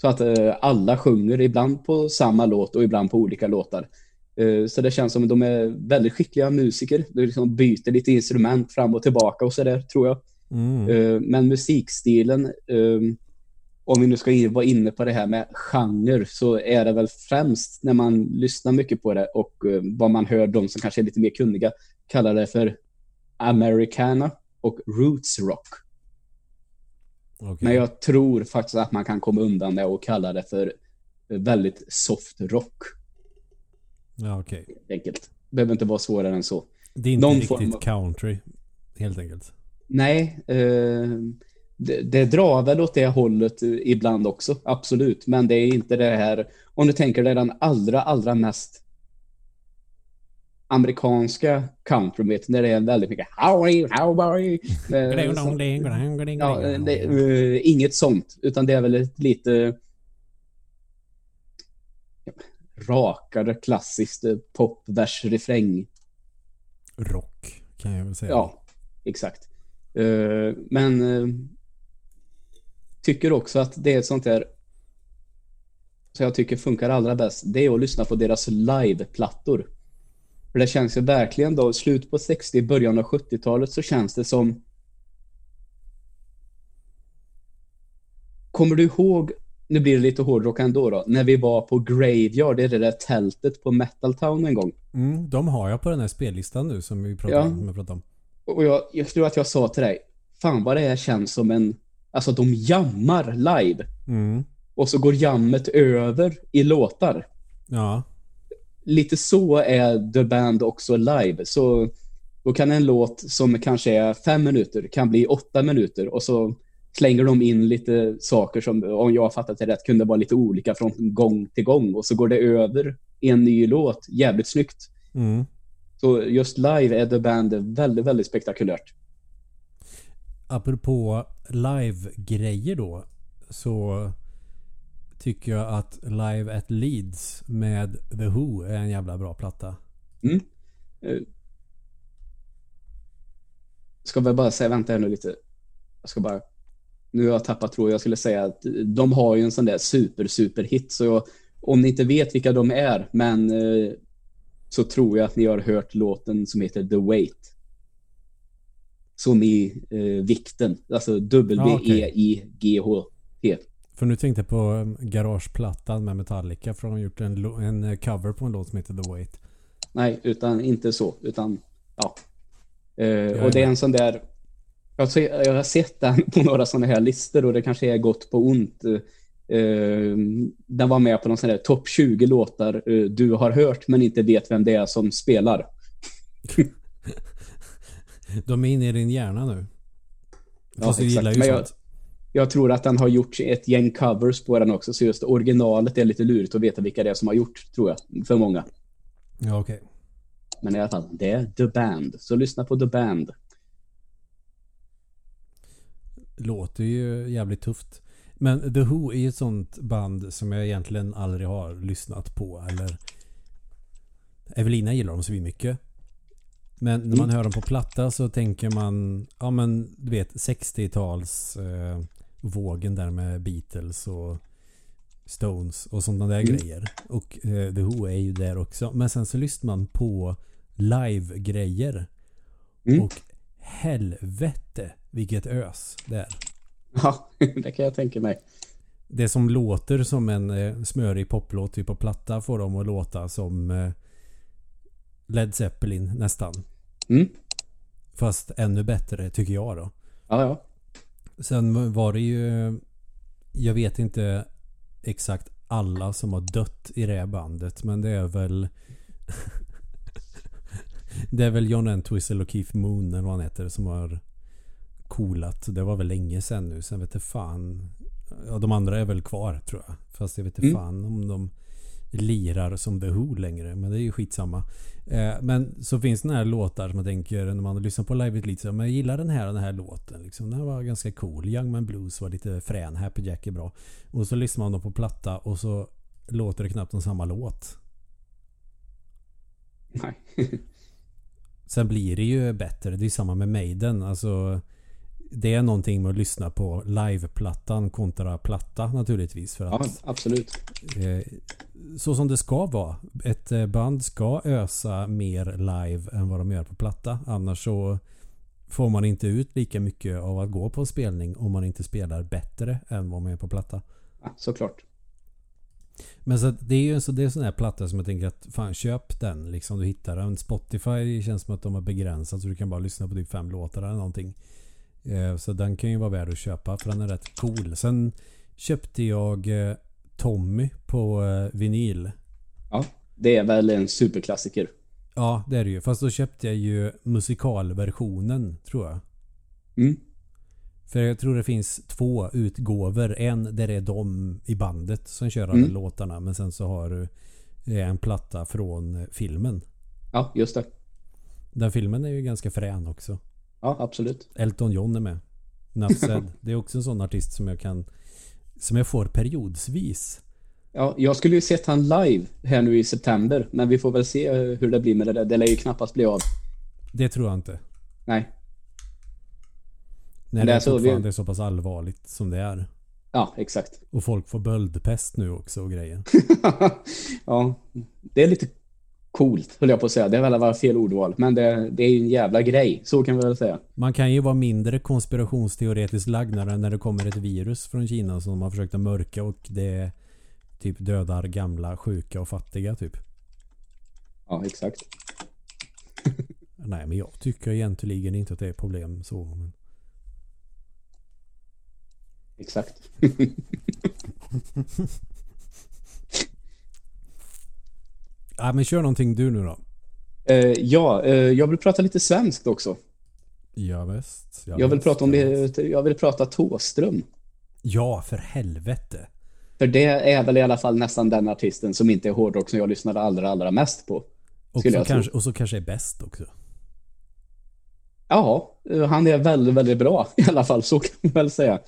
Så att eh, alla sjunger ibland på samma låt och ibland på olika låtar. Eh, så det känns som att de är väldigt skickliga musiker. De liksom byter lite instrument fram och tillbaka och sådär tror jag. Mm. Eh, Men musikstilen, eh, om vi nu ska in- vara inne på det här med genre, så är det väl främst när man lyssnar mycket på det och eh, vad man hör de som kanske är lite mer kunniga kallar det för Americana och Roots Rock. Okej. Men jag tror faktiskt att man kan komma undan med att kalla det för väldigt soft rock, Ja, okej. helt enkelt. Behöver inte vara svårare än så. Det är inte Någon riktigt av- country. Helt enkelt. Nej, eh, det, det drar väl åt det hållet ibland också, absolut. Men det är inte det här, om du tänker dig den allra, allra mest amerikanska countrymit när det är väldigt mycket Howdy, howdy. Eh, så- Ja, det, eh, inget sånt, utan det är väl ett lite rakare klassiskt eh, pop, vers, refräng. Rock kan jag väl säga. Ja, exakt. Eh, men eh, tycker också att det är ett sånt där så jag tycker funkar allra bäst. Det är att lyssna på deras liveplattor. För det känns ju verkligen då, slut på 60, början av 70-talet så känns det som Kommer du ihåg, nu blir det lite hårdrock ändå då, när vi var på Graveyard, det är det där tältet på Metal Town en gång. Mm, de har jag på den här spellistan nu som vi pratade, Ja. om, som pratade om. Och jag, jag tror att jag sa till dig, fan vad det här känns som en, alltså de jammar live. Mm. Och så går jammet över i låtar. Ja. Lite så är The Band också live. Så då kan en låt som kanske är fem minuter kan bli åtta minuter och så slänger de in lite saker som, om jag har fattat det rätt, kunde vara lite olika från gång till gång och så går det över i en ny låt. Jävligt snyggt. Mm. Så just live är The Band väldigt, väldigt spektakulärt. Apropå live-grejer då. Så tycker jag att Live at Leeds med The Who är en jävla bra platta. Mm. Eh, Ska väl bara säga, vänta här nu lite. Jag ska bara, nu har jag tappat tråden. Jag skulle säga att de har ju en sån där super, super hit. Så jag, om ni inte vet vilka de är, men eh, så tror jag att ni har hört låten som heter The Weight. Som i eh, vikten, alltså. W-E-I-G-H-T. För nu tänkte jag på um, Garageplattan med Metallica för de har gjort en, en eh, cover på en låt som heter The Wait. Nej, utan inte så, utan ja. Är och det är en sån där, jag, jag har sett den på några sådana här listor och det kanske är gott på ont. Eh, den var med på någon sån där topp 20 låtar eh, du har hört men inte vet vem det är som spelar. De är inne i din hjärna nu. Ja, Fast du exakt. gillar ju Men jag- sånt. Jag tror att den har gjort ett gäng covers på den också, så just originalet är lite lurigt att veta vilka det är som har gjort, tror jag, för många. Ja, okej. Men i alla fall, det är The Band. Så lyssna på The Band. Låter ju jävligt tufft. Men The Who är ju ett sånt band som jag egentligen aldrig har lyssnat på. Eller Evelina gillar dem så mycket. Men när man hör dem på platta så tänker man, ja men du vet 60-tals eh, vågen där med Beatles och Stones och sådana där Mm. grejer. Och eh, The Who är ju där också. Men sen så lyssnar man på live-grejer. Mm. Och helvete vilket ös det är. Ja, det kan jag tänka mig. Det som låter som en eh, smörig poplåt typ på platta får dem att låta som eh, Led Zeppelin nästan. Mm. Fast ännu bättre tycker jag då. Ja, ja. Sen var det ju Jag vet inte exakt alla som har dött i det här bandet men det är väl Det är väl John Entwistle och Keith Moon eller vad han heter som har coolat. Det var väl länge sedan nu. Sen vet jag fan. Ja, de andra är väl kvar tror jag. Fast jag vet inte Mm. fan om de lirar som The Who längre. Men det är ju skitsamma. Eh, men så finns det den här låtar som jag tänker när man lyssnar på Live It Leeds. Men jag gillar den här den här låten. Liksom. Den här var ganska cool. Young Man Blues var lite frän. Happy Jack är bra. Och så lyssnar man då på platta och så låter det knappt som samma låt. Nej. Sen blir det ju bättre. Det är samma med Maiden. Alltså, det är någonting med att lyssna på liveplattan kontra platta naturligtvis. För Ja, att, absolut. eh, så som det ska vara. Ett eh, band ska ösa mer live än vad de gör på platta. Annars så får man inte ut lika mycket av att gå på en spelning om man inte spelar bättre än vad man gör på platta. Ja, såklart. Men så det är ju en så, det är en sån här platta som jag tänker att fan köp den liksom du hittar den. Spotify känns som att de har begränsat så du kan bara lyssna på typ fem låtar eller någonting. Eh, Så den kan ju vara värd att köpa för den är rätt cool. Sen köpte jag eh, Tommy på eh, vinyl. Ja, det är väl en superklassiker. Ja det är det ju. Fast då köpte jag ju musikalversionen tror jag. Mm. För jag tror det finns två utgåvor. En där det är de i bandet som kör alla Mm. låtarna. Men sen så har du eh, en platta från eh, filmen. Ja, just det. Den filmen är ju ganska frän också. Ja, absolut. Elton John är med. Nuff Det är också en sån artist som jag kan... Som jag får periodsvis. Ja, jag skulle ju sett han live här nu i september, men vi får väl se hur det blir med det där. Det lär ju knappast bli av. Det tror jag inte. Nej. När det, är fortfarande vi... är så pass allvarligt som det är. Ja, exakt. Och folk får böldpest nu också och grejer. ja, det är lite coolt, höll jag på att säga. Det är väl bara fel ordval. Men det, det är ju en jävla grej. Så kan vi väl säga. Man kan ju vara mindre konspirationsteoretiskt lagd när det kommer ett virus från Kina som man försökt att mörka och det typ dödar gamla, sjuka och fattiga typ. Ja, exakt. Nej, men jag tycker egentligen inte att det är problem så. Men... Exakt. ja, men kör någonting du nu då. Uh, ja, uh, jag vill prata lite svenskt också. Ja, visst. Ja, jag vill prata om det. Jag vill prata Tåström. Ja, för helvete. För det är väl i alla fall nästan den artisten som inte är hårdrock som jag lyssnade allra, allra mest på. Och så, kanske, och så kanske är bäst också. Ja, han är väldigt, väldigt bra i alla fall. Så kan man väl säga.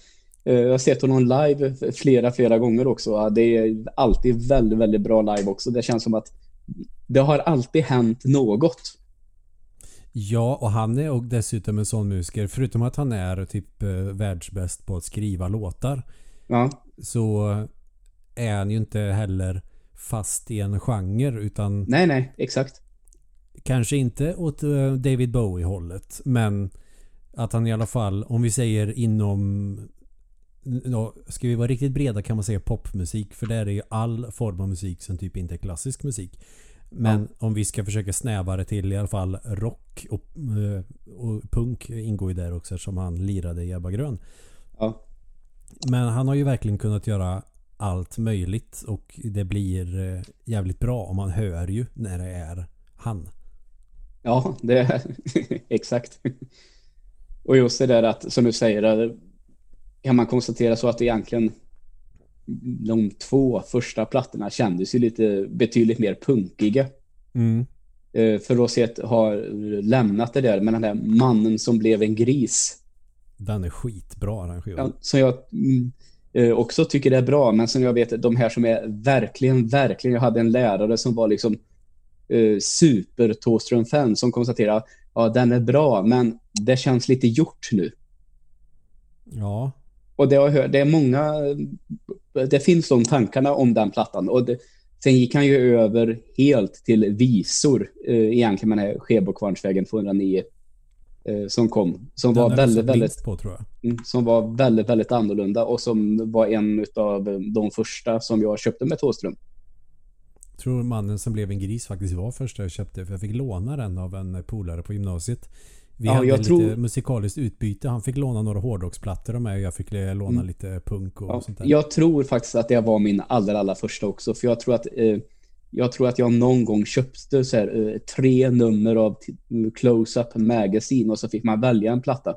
Eh, jag har sett honom live flera, flera gånger också. Det är alltid väldigt, väldigt bra live också. Det känns som att det har alltid hänt något. Ja, och han är och dessutom en sån musiker. Förutom att han är typ eh, världsbäst på att skriva låtar. Ja. Så är han ju inte heller fast i en genre utan... Nej, nej, exakt. Kanske inte åt eh, David Bowie-hållet. Men att han i alla fall, om vi säger inom Ja, ska vi vara riktigt breda kan man säga popmusik. För där är ju all form av musik som typ inte är klassisk musik. Men ja. om vi ska försöka snäva det till i alla fall rock och, eh, och punk ingår ju där också som han lirade i Ebba Grön. Ja. Men han har ju verkligen kunnat göra allt möjligt och det blir eh, jävligt bra och man hör ju när det är han. Ja, det är exakt. Och just det där att, som du säger, kan man konstatera så att egentligen de två första plattorna kändes ju lite betydligt mer punkiga. Mm. Eh, för Rosett har lämnat det där med den där mannen som blev en gris. Den är skitbra den skivan. Ja, som jag mm, eh, också tycker är bra, men som jag vet, de här som är verkligen, verkligen, jag hade en lärare som var liksom eh, super Thåström-fan som konstaterade ja, den är bra, men det känns lite gjort nu. Ja, och det, har, det är många, det finns de tankarna om den plattan. Och det, sen gick han ju över helt till visor, eh, egentligen med den här Skebokvarnsvägen 209 eh, som kom. Som den var väldigt, väldigt, på, tror jag. Mm, som var väldigt, väldigt annorlunda och som var en av de första som jag köpte med Thåström. Jag tror mannen som blev en gris faktiskt var första jag köpte för jag fick låna den av en polare på gymnasiet. Vi ja, hade lite tror... musikaliskt utbyte. Han fick låna några hårdrocksplattor av mig och jag fick låna mm. lite punk och ja, sånt där. Jag tror faktiskt att det var min allra, allra första också. För jag tror att eh, jag tror att jag någon gång köpte så här, eh, tre nummer av Close-Up Magazine och så fick man välja en platta.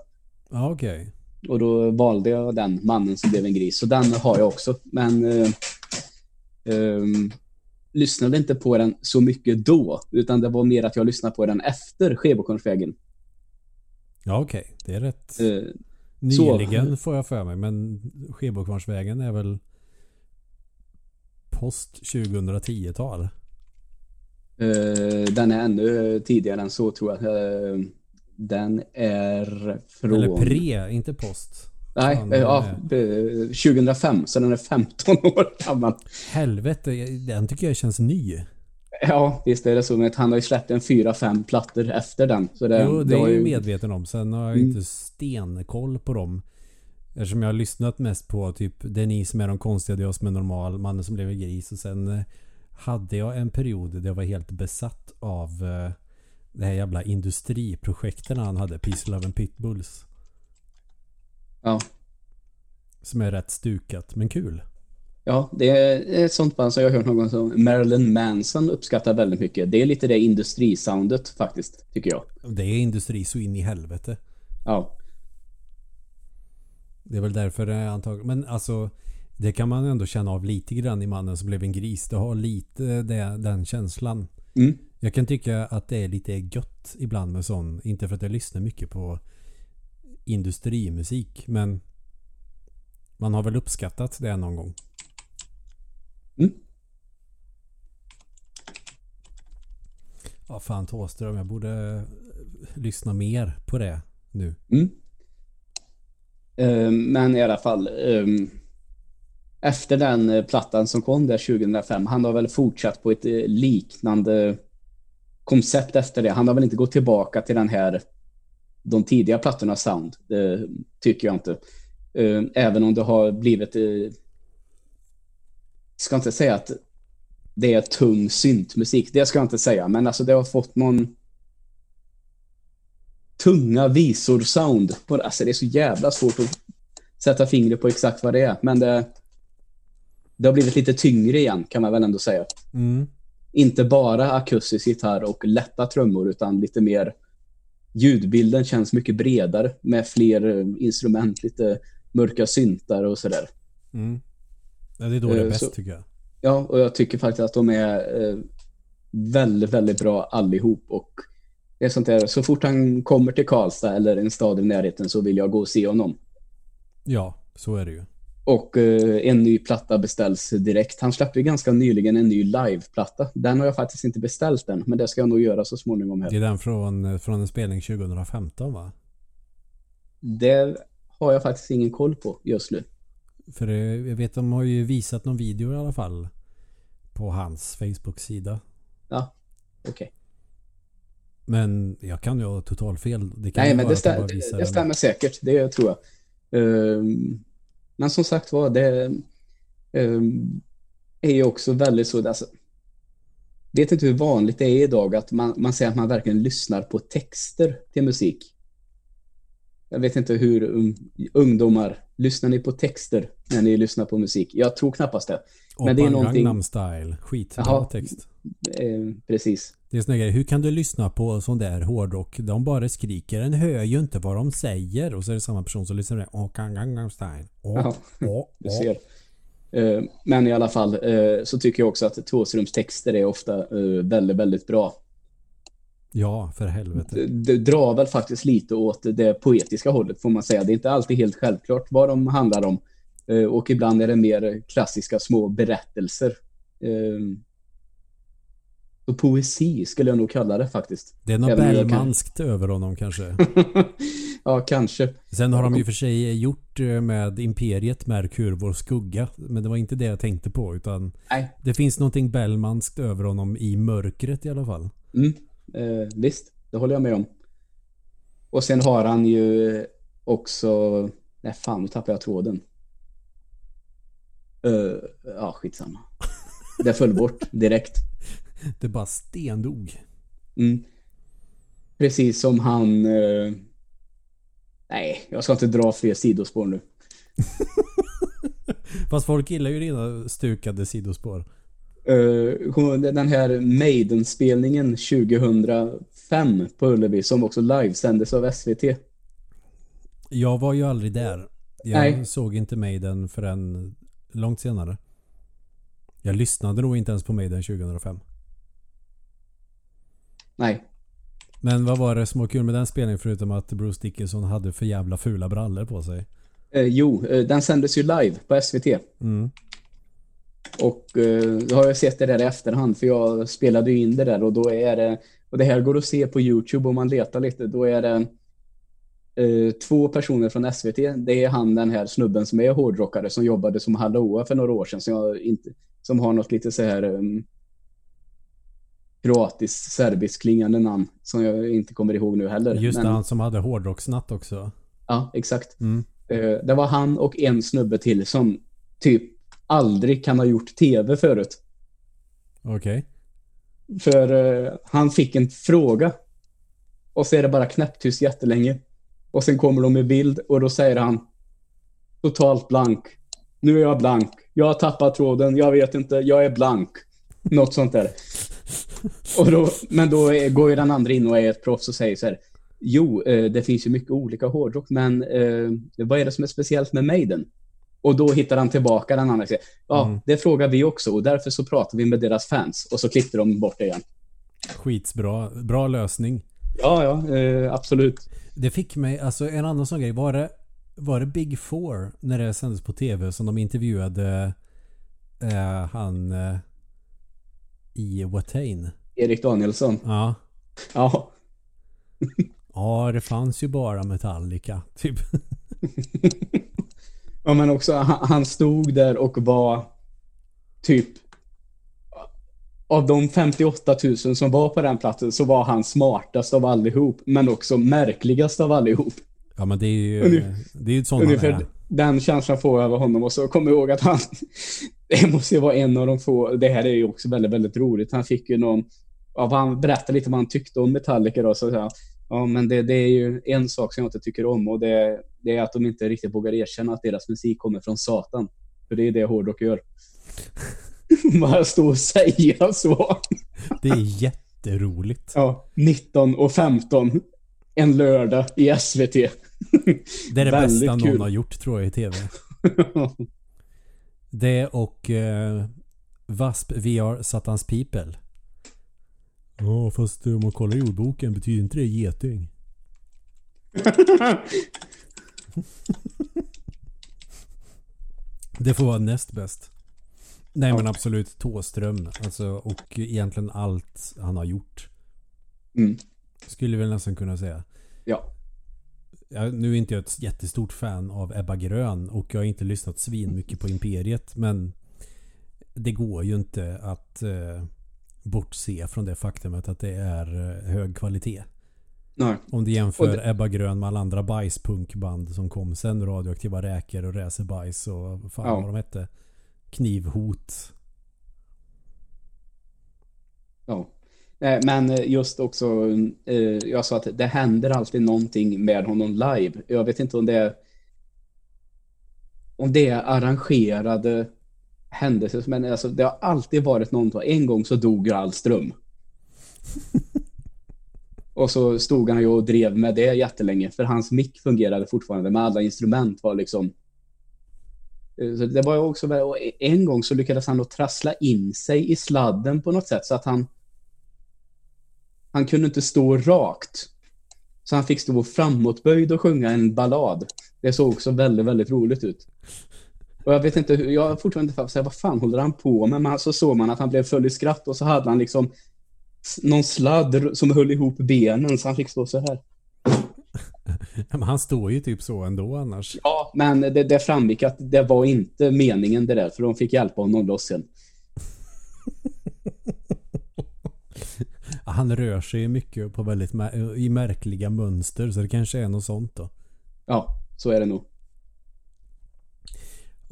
Ja, okej. Okay. Och då valde jag den, Mannen som blev en gris. Så den har jag också. Men eh, eh, lyssnade inte på den så mycket då. Utan det var mer att jag lyssnade på den efter Skebokornsvägen. Ja okej, okay. det är rätt uh, nyligen så. får jag för mig. Men Skebokvarnsvägen är väl post 2010-tal? Uh, eh, den är ännu tidigare än så tror jag. Uh, den är från... Eller pre, inte post. Nej, Fan, ja, 2005. Så den är 15 år gammal. Helvete, den tycker jag känns ny. Ja, visst är det så. Men han har ju släppt en fyra, fem plattor efter den. Så det, jo, det, är jag ju medveten om. Sen har jag mm. inte stenkoll på dem. Eftersom jag har lyssnat mest på typ Det är ni som är de konstiga, det är jag som är normal, Mannen som blev en gris. Och sen eh, hade jag en period där jag var helt besatt av eh, det här jävla industriprojekten han hade. Peace, Love and Pitbulls. Ja. Som är rätt stukat, men kul. Ja, det är ett sånt band som jag har hört någon som Marilyn Manson uppskattar väldigt mycket. Det är lite det industrisoundet faktiskt, tycker jag. Det är industri så in i helvete. Ja. Det är väl därför det är antagligen... Men alltså, det kan man ändå känna av lite grann i mannen som blev en gris. Det har lite det, den känslan. Mm. Jag kan tycka att det är lite gött ibland med sån. Inte för att jag lyssnar mycket på industrimusik. Men man har väl uppskattat det någon gång. Mm. Ja, fan Thåström. Jag borde lyssna mer på det nu. Mm. Eh, men i alla fall. eh, efter den eh, plattan som kom där 2005. Han har väl fortsatt på ett eh, liknande koncept efter det. Han har väl inte gått tillbaka till den här de tidiga plattornas sound. Det tycker jag inte. Eh, Även om det har blivit... eh, ska inte säga att det är tung syntmusik. Det ska jag inte säga. Men alltså det har fått någon tunga visor-sound. Alltså det är så jävla svårt att sätta fingret på exakt vad det är. Men det, det har blivit lite tyngre igen kan man väl ändå säga. Mm. Inte bara akustisk gitarr och lätta trummor utan lite mer ljudbilden känns mycket bredare med fler instrument, lite mörka syntar och sådär. Mm. Ja, det är då det är Eh, bäst så- tycker jag. Ja, och jag tycker faktiskt att de är eh, väldigt, väldigt bra allihop och det är sånt där, så fort han kommer till Karlstad eller en stad i närheten så vill jag gå och se honom. Ja, så är det ju. Och eh, en ny platta beställs direkt. Han släppte ju ganska nyligen en ny liveplatta. Den har jag faktiskt inte beställt än, men det ska jag nog göra så småningom här. Det är den från, från en spelning 2015 va? Det har jag faktiskt ingen koll på just nu. För jag vet de har ju visat någon video i alla fall. På hans Facebook-sida. Ja, okej. Men jag kan ju ha total fel. Det kan Nej, men det, stä- det, det stämmer säkert. Det tror jag. Ehm, men som sagt var, det ehm, är ju också väldigt så... Alltså, vet inte hur vanligt det är idag att man, man säger att man verkligen lyssnar på texter till musik. Jag vet inte hur um, ungdomar, lyssnar ni på texter när ni lyssnar på musik? Jag tror knappast det. Men det är någonting- Gangnam Style. Skitbra text. Eh, precis. Det är såna grejer. Hur kan du lyssna på sån där hårdrock? De bara skriker. Den hör ju inte vad de säger. Och så är det samma person som lyssnar på det. Oppa Gangnam Style. Åh, åh, Du ser. Eh, Men i alla fall eh, så tycker jag också att Thåströms texter är ofta eh, väldigt, väldigt bra. Ja, för helvete. Det, det drar väl faktiskt lite åt det poetiska hållet får man säga. Det är inte alltid helt självklart vad de handlar om. Eh, Och ibland är det mer klassiska små berättelser. Eh, Så poesi skulle jag nog kalla det faktiskt. Det är något jag kan- över honom kanske. ja, kanske. Sen har de ju för sig gjort eh, med Imperiet Merkur, vår skugga. Men det var inte det jag tänkte på. Utan Nej. det finns någonting Bellmanskt över honom i mörkret i alla fall. Mm, eh, visst, det håller jag med om. Och sen har han ju också... Nej, fan, nu tappade jag tråden. Uh, ja, skitsamma. Det föll bort direkt. Det bara stendog. Mm. Precis som han... eh, nej, jag ska inte dra fler sidospår nu. Fast folk gillar ju dina stukade sidospår. Eh, den här Maiden-spelningen 2005 på Ullevi som också livesändes av SVT. Jag var ju aldrig där. Jag Nej. såg inte Maiden förrän långt senare. Jag lyssnade nog inte ens på Maiden 2005. Nej, Men vad var det som var kul med den spelningen förutom att Bruce Dickinson hade för jävla fula brallor på sig? Eh, jo, eh, den sändes ju live på SVT. Mm. Och eh, då har jag sett det där i efterhand för jag spelade ju in det där och då är det, och det här går att se på YouTube om man letar lite, då är det eh, två personer från SVT. Det är han den här snubben som är hårdrockare som jobbade som hallåa för några år sedan som, jag inte, som har något lite så här um, kroatiskt, serbiskt klingande namn som jag inte kommer ihåg nu heller. Just det, Men- han som hade hårdrocksnatt också. Ja, exakt. Mm. Eh, Det var han och en snubbe till som typ aldrig kan ha gjort tv förut. Okej. För eh, han fick en fråga. Och så är det bara knäpptyst jättelänge. Och sen kommer de med bild och då säger han totalt blank. Nu är jag blank. Jag har tappat tråden. Jag vet inte. Jag är blank. Något sånt där. Och då, men då går ju den andra in och är ett proffs och säger så här. Jo, eh, det finns ju mycket olika hårdrock, men eh, vad är det som är speciellt med Maiden? Och då hittar han tillbaka den andra ja, Mm. det frågar vi också och därför så pratar vi med deras fans. Och så klippte de bort det igen. Skitsbra. Bra lösning. Ja, ja, eh, absolut. Det fick mig, alltså en annan sån grej. Var det, var det Big Four när det sändes på tv som de intervjuade eh, han eh, i Watain? Erik Danielsson. Ja. Ja. Ja, det fanns ju bara Metallica, typ. ja, men också han, stod där och var typ av de 58 000 som var på den platsen så var han smartast av allihop, men också märkligast av allihop. Ja, men det är ju, det är ju sån han Ungefär är. den känslan får jag över honom och så kommer jag ihåg att han det måste ju vara en av de få, det här är ju också väldigt, väldigt roligt. Han fick ju någon, ja, han berättade lite vad han tyckte om Metallica då, så han, ja men det, det är ju en sak som jag inte tycker om och det, det är att de inte riktigt vågar erkänna att deras musik kommer från Satan. För det är det hårdrock gör. Bara stå och säga så. Det är jätteroligt. Ja, 19 och 15 en lördag i SVT. Det är det bästa någon kul. har gjort tror jag i tv. Det och eh, VASP VR Satans People. Ja, fast om man kollar i ordboken betyder inte det geting. Det får vara näst bäst. Nej men absolut Tåström. Alltså, och egentligen allt han har gjort. Mm. Skulle väl nästan kunna säga. Ja. Jag, nu är inte jag ett jättestort fan av Ebba Grön och jag har inte lyssnat svin mycket på Imperiet men det går ju inte att eh, bortse från det faktumet att det är eh, hög kvalitet. Nej. Om du jämför Och det- Ebba Grön med alla andra bajspunkband som kom sen. Radioaktiva räkor och Racerbajs och fan Ja. vad de hette. Knivhot. Ja. Eh, Men eh, just också, jag sa att det händer alltid någonting med honom live. Jag vet inte om det är om det är arrangerade händelser, men alltså, det har alltid varit någonting. En gång så dog ju all ström. Och så stod han ju och drev med det jättelänge, för hans mick fungerade fortfarande, men alla instrument var liksom Eh, så det var också och en gång så lyckades han då trassla in sig i sladden på något sätt så att han han kunde inte stå rakt. Så han fick stå framåtböjd och sjunga en ballad. Det såg också väldigt, väldigt roligt ut. Och jag vet inte hur, jag har fortfarande inte fattat, vad fan håller han på med? Men så såg man att han blev full i skratt och så hade han liksom någon sladd som höll ihop benen så han fick stå så här. Men han står ju typ så ändå annars. Ja, men det, det framgick att det var inte meningen det där, för de fick hjälpa honom loss sen. Han rör sig ju mycket på väldigt i märkliga mönster så det kanske är något sånt då. Ja, så är det nog.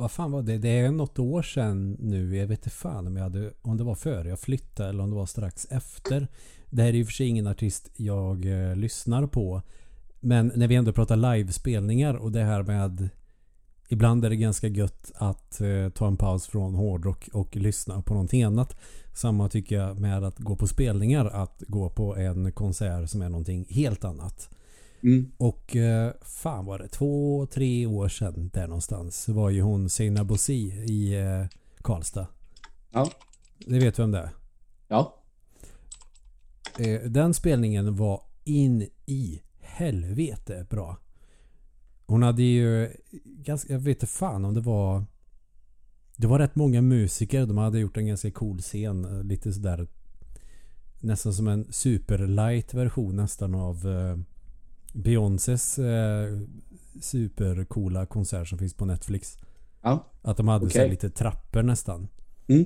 Vad fan var det? Det är något år sedan nu. Jag vet inte fan om, jag hade, om det var före jag flyttade eller om det var strax efter. Det här är ju för sig ingen artist jag eh, lyssnar på. Men när vi ändå pratar livespelningar och det här med Ibland är det ganska gött att eh, ta en paus från hårdrock och lyssna på någonting annat. Samma tycker jag med att gå på spelningar. Att gå på en konsert som är någonting helt annat. Mm. Och eh, fan var det två, tre år sedan där någonstans var ju hon Sina Bosi i eh, Karlstad. Ja. Det vet vem det är. Ja. Eh, den spelningen var in i helvete bra. Hon hade ju ganska, jag vet inte fan om det var Det var rätt många musiker. De hade gjort en ganska cool scen. Lite sådär Nästan som en superlight version nästan av Beyoncés eh, supercoola konsert som finns på Netflix. Ja. Att de hade så här Okej. lite trappor nästan. Mm.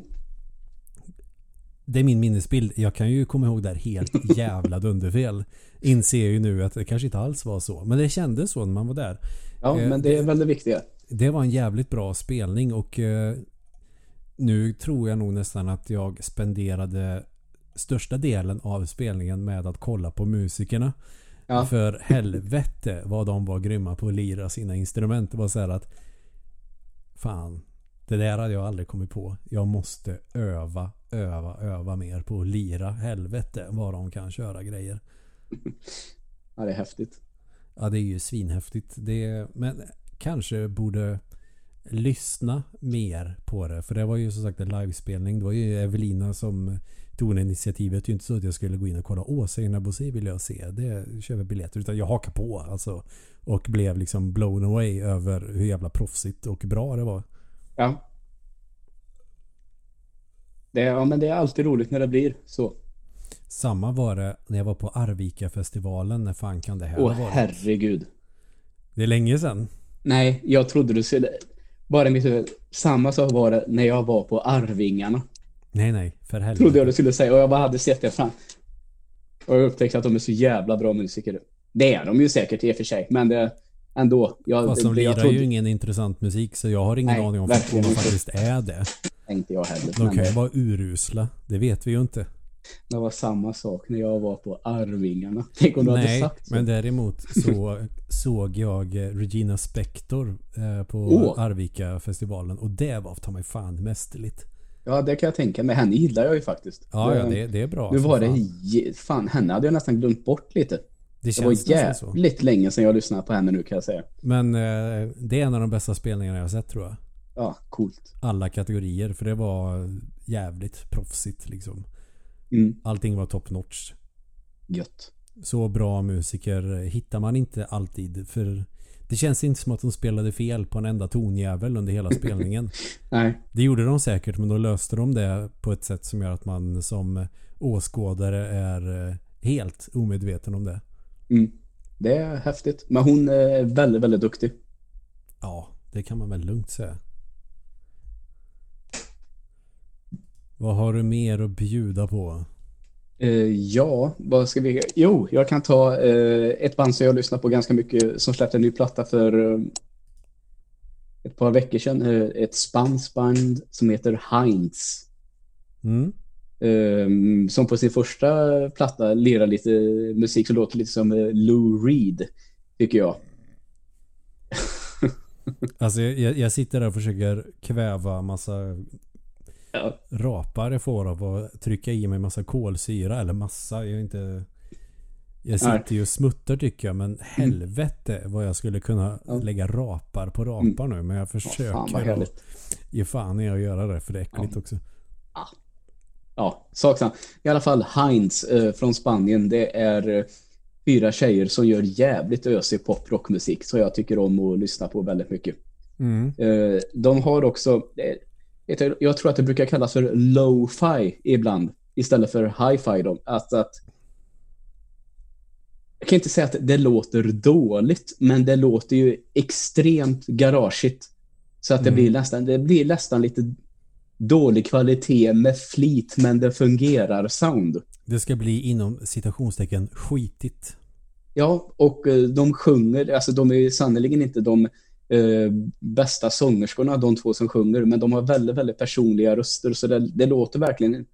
Det är min minnesbild. Jag kan ju komma ihåg det här helt jävla dunderfel. Inser ju nu att det kanske inte alls var så. Men det kändes så när man var där. Ja, Eh, men det är väl det viktiga. Det var en jävligt bra spelning och eh, nu tror jag nog nästan att jag spenderade största delen av spelningen med att kolla på musikerna. Ja. För helvete vad de var grymma på att lira sina instrument. Det var så här att Fan Det där hade jag aldrig kommit på. Jag måste öva, öva, öva mer på att lira. Helvete vad de kan köra grejer. Ja, det är häftigt. Ja det är ju svinhäftigt. Det, men kanske borde lyssna mer på det. För det var ju som sagt en livespelning. Det var ju Evelina som tog initiativet. Det är ju inte så att jag skulle gå in och kolla. Åh, Bosi vill jag se. Det köper biljetter. Utan jag hakar på alltså. Och blev liksom blown away över hur jävla proffsigt och bra det var. Ja. Det, ja, men det är alltid roligt när det blir så. Samma var det när jag var på Arvika-festivalen. När fan kan det här Åh varit? herregud. Det är länge sedan. Nej, jag trodde du skulle... Bara i mitt huvud. Samma sak var det när jag var på Arvingarna. Nej, nej. För helvete. Trodde jag du skulle säga. Och jag bara hade sett det fram. Och jag upptäckte att de är så jävla bra musiker. Det är de ju säkert i och för sig. Men det... Ändå. Jag, Fast de jag lirar trodde, ju ingen intressant musik så jag har ingen Nej, aning om om de faktiskt är det. tänkte jag heller. De kan ju vara urusla. Det vet vi ju inte. det var samma sak när jag var på Arvingarna. Tänk om du hade Nej, sagt så. men däremot så såg jag eh, Regina Spektor eh, på Åh. Arvika-festivalen och det var ta mig fan mästerligt. Ja, det kan jag tänka mig. Henne gillar jag ju faktiskt. Ja, ja det, det är bra. Nu var det... fan. henne hade jag nästan glömt bort lite. det Det var nästan så. jävligt länge sedan jag lyssnade på henne nu kan jag säga. Men eh, det är en av de bästa spelningarna jag har sett tror jag. Ja, coolt. Alla kategorier. För det var jävligt proffsigt liksom. Mm, Allting var top notch. gött. Så bra musiker hittar man inte alltid. För det känns inte som att de spelade fel på en enda tonjävel under hela spelningen. Nej, Det gjorde de säkert men då löste de det på ett sätt som gör att man som åskådare är eh, helt omedveten om det. mm. det är häftigt. Men hon är väldigt, väldigt duktig. Ja, det kan man väl lugnt säga. Vad har du mer att bjuda på? Eh, ja, vad ska vi... Jo, jag kan ta eh, ett band som jag lyssnar på ganska mycket som släppte en ny platta för eh, ett par veckor sedan. Eh, ett spanskt band som heter Heinz. Mm? Eh, som på sin första platta lirar lite musik som låter lite som Lou Reed, tycker jag. Alltså jag, jag sitter där och försöker kväva massa Ja. rapar jag får av att trycka i mig massa kolsyra. Eller massa, jag är inte... Jag sitter ju och smuttar tycker jag men helvete vad jag skulle kunna Ja. lägga rapar på rapar nu. Men jag försöker Fan vad att ge fan i att göra det för det är äckligt också. Ja, sak samma. I alla fall Heinz eh, från Spanien. Det är eh, fyra tjejer som gör jävligt ösig poprockmusik. Så jag tycker om att lyssna på väldigt mycket. Mm. Eh, de har också, jag tror att det brukar kallas för lo-fi ibland. Istället för hi-fi. Då. Att, att, jag kan inte säga att det låter dåligt, men det låter ju extremt garageigt. Så att det, Mm. blir nästan, det blir nästan lite dålig kvalitet med flit, men det fungerar sound. Det ska bli inom citationstecken skitigt. Ja, och eh, de sjunger, alltså de är ju sannerligen inte de eh, bästa sångerskorna, de två som sjunger, men de har väldigt, väldigt personliga röster, så det, det låter verkligen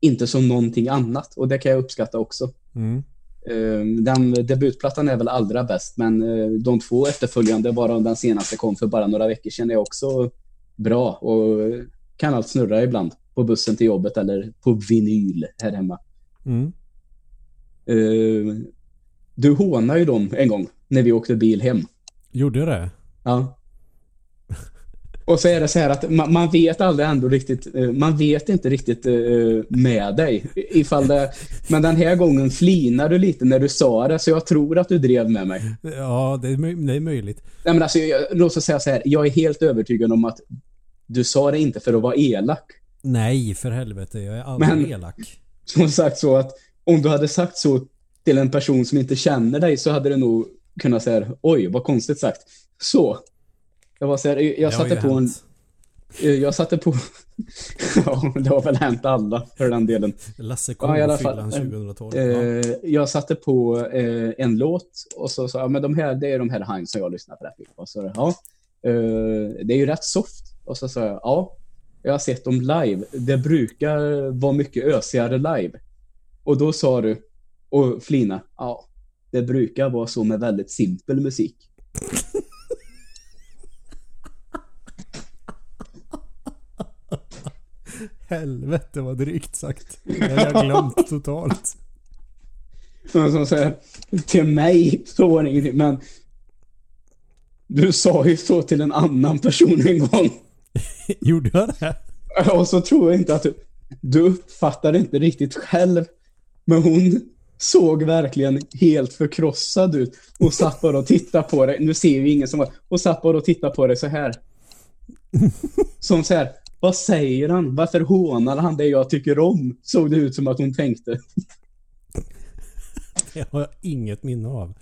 inte som någonting annat, och det kan jag uppskatta också. Mm. Eh, den debutplattan är väl allra bäst, men eh, de två efterföljande, bara den senaste kom för bara några veckor sedan, är också bra och kan allt snurra ibland på bussen till jobbet eller på vinyl här hemma. Mm. Eh, du hånade ju dem en gång när vi åkte bil hem. Gjorde jag det? Ja. Och så är det så här att man, man vet aldrig ändå riktigt, eh, man vet inte riktigt eh, med dig. Ifall det, men den här gången flinar du lite när du sa det, så jag tror att du drev med mig. Ja, det är, det är möjligt. Nej men alltså, jag, låt oss säga så här, jag är helt övertygad om att du sa det inte för att vara elak. Nej, för helvete. Jag är aldrig Men- elak. Som sagt så att om du hade sagt så till en person som inte känner dig så hade du nog kunnat säga oj, vad konstigt sagt. Så. Jag var så här, jag Det satte på en, hänt. eh, jag satte på, ja, det har väl hänt alla för den delen. Lasse Ja, i alla fall. K-fyllan 2012. Ja. Eh, jag satte på eh, en låt och så sa jag, men de här, det är de här Heinz som jag lyssnar på. Och så, ja, eh, det är ju rätt soft. Och så sa jag, ja, jag har sett dem live. Det brukar vara mycket ösigare live. Och då sa du, och Flina, ja, det brukar vara så med väldigt simpel musik. Helvete vad drygt sagt. Det har jag glömt totalt. Men som säger, till mig så var det ingenting, men du sa ju så till en annan person en gång. Gjorde jag det? Och så tror jag inte att du... du uppfattar inte riktigt själv. Men hon såg verkligen helt förkrossad ut och satt bara och tittade på dig. Nu ser ju ingen som var... Och satt bara och tittade på dig så här. Som så här, vad säger han? Varför hånar han det jag tycker om? Såg det ut som att hon tänkte. Det har jag inget minne av.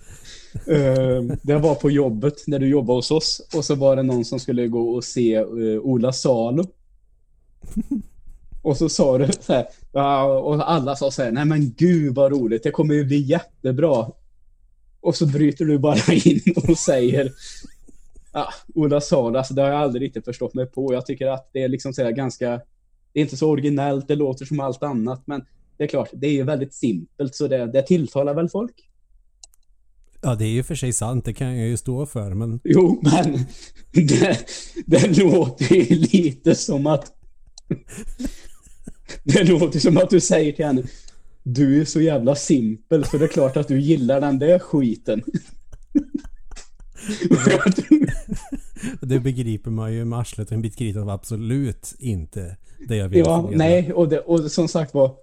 Uh, det var på jobbet när du jobbade hos oss. Och så var det någon som skulle gå och se uh, Ola Salo. Och så sa du så här, och alla sa så här, nej men gud vad roligt, det kommer ju bli jättebra. Och så bryter du bara in och säger, ja, Ola Salo, alltså det har jag aldrig riktigt förstått mig på. Jag tycker att det är liksom så här ganska, det är inte så originellt, det låter som allt annat, men det är klart, det är ju väldigt simpelt så det, det tilltalar väl folk. Ja, det är ju för sig sant. Det kan jag ju stå för, men... Jo, men det, det låter ju lite som att... Det låter som att du säger till henne Du är så jävla simpel så det är klart att du gillar den där skiten. det begriper man ju med arslet och en bit kritan var absolut inte det jag vill Ja, nej, och, det, och som sagt var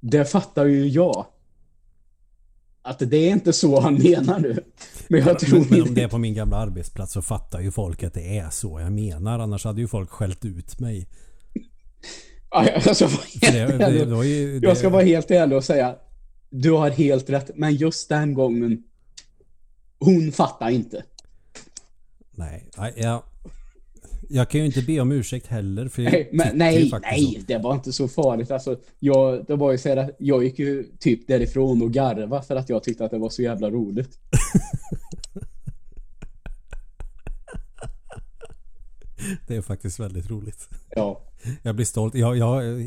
Det fattar ju jag att det är inte så han menar nu. Men jag tror men, men om det är på min gamla arbetsplats så fattar ju folk att det är så jag menar. Annars hade ju folk skällt ut mig. Jag, ska vara helt det, det, det ju, jag ska vara helt ärlig och säga du har helt rätt. Men just den gången hon fattar inte. Nej, jag, jag kan ju inte be om ursäkt heller. För nej, men, nej, nej så. det var inte så farligt. Alltså, jag, det var ju så att jag gick ju typ därifrån och garva för att jag tyckte att det var så jävla roligt. det är faktiskt väldigt roligt. Ja. Jag blir stolt. Jag, jag,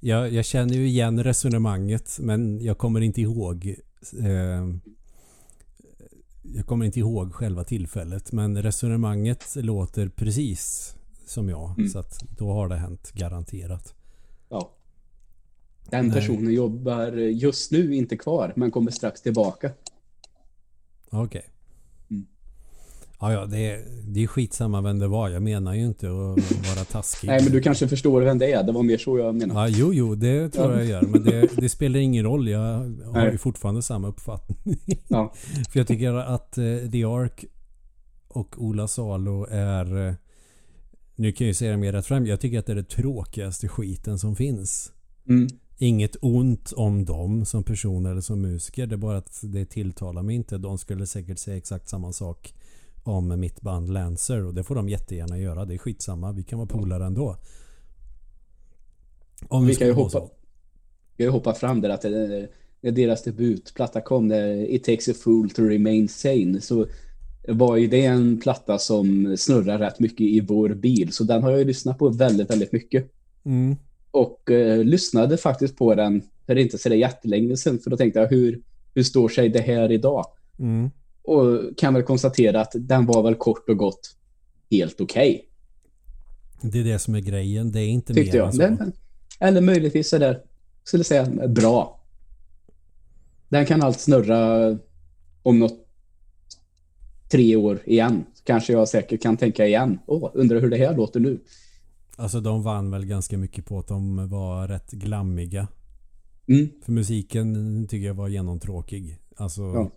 jag, jag känner ju igen resonemanget men jag kommer inte ihåg eh, jag kommer inte ihåg själva tillfället men resonemanget låter precis som jag. Mm. Så att då har det hänt garanterat. Ja. Den personen Nej. jobbar just nu inte kvar men kommer strax tillbaka. Okej. Okay. Ja, ja, det är, det är skitsamma vem det var. Jag menar ju inte att vara taskig. Nej, men du kanske förstår vem det är. Det var mer så jag menar. Ja, jo, jo, det tror ja. jag gör. Men det, det, spelar ingen roll. Jag har Nej. ju fortfarande samma uppfattning. Ja. För jag tycker att uh, The Ark och Ola Salo är... Uh, nu kan jag ju säga det mer rätt fram. Jag tycker att det är det tråkigaste skiten som finns. Mm. Inget ont om dem som personer eller som musiker. Det är bara att det tilltalar mig inte. De skulle säkert säga exakt samma sak om mitt band Lancer och det får de jättegärna göra. Det är skitsamma. Vi kan vara polare ändå. Om vi kan ju hoppa, vi kan hoppa fram där att när deras debutplatta kom, när It takes a fool to remain sane, så var ju det en platta som snurrar rätt mycket i vår bil. Så den har jag ju lyssnat på väldigt, väldigt mycket. Mm. Och eh, lyssnade faktiskt på den för inte så jättelänge sedan. För då tänkte jag, hur, hur står sig det här idag? Mm. Och kan väl konstatera att den var väl kort och gott helt okej. Okay. Det är det som är grejen. Det är inte Tyckte mer jag. än så. Den, eller möjligtvis sådär, skulle säga bra. Den kan allt snurra om något tre år igen. Kanske jag säkert kan tänka igen. Åh, undrar hur det här låter nu. Alltså de vann väl ganska mycket på att de var rätt glammiga. Mm. För musiken tycker jag var genomtråkig. Alltså ja.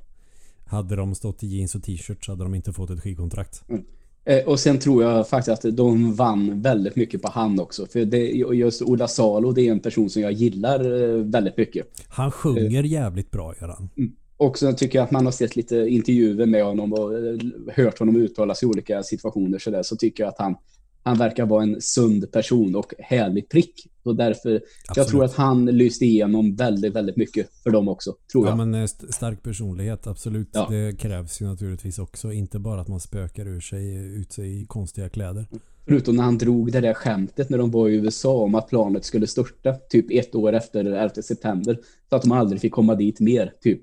Hade de stått i jeans och t-shirt så hade de inte fått ett skivkontrakt. Mm. Eh, och sen tror jag faktiskt att de vann väldigt mycket på han också. För det, just Ola Salo, det är en person som jag gillar eh, väldigt mycket. Han sjunger jävligt bra, gör han. Mm. Och så tycker jag att man har sett lite intervjuer med honom och eh, hört honom uttala sig i olika situationer så, där, så tycker jag att han han verkar vara en sund person och härlig prick. Och därför, Absolut. jag tror att han lyste igenom väldigt, väldigt mycket för dem också, tror jag. Ja, men eh, stark personlighet, absolut. Ja. Det krävs ju naturligtvis också. Inte bara att man spökar ur sig, ut sig i konstiga kläder. Förutom när han drog det där skämtet när de var i USA om att planet skulle störta, typ ett år efter 11 september. Så att de aldrig fick komma dit mer, typ.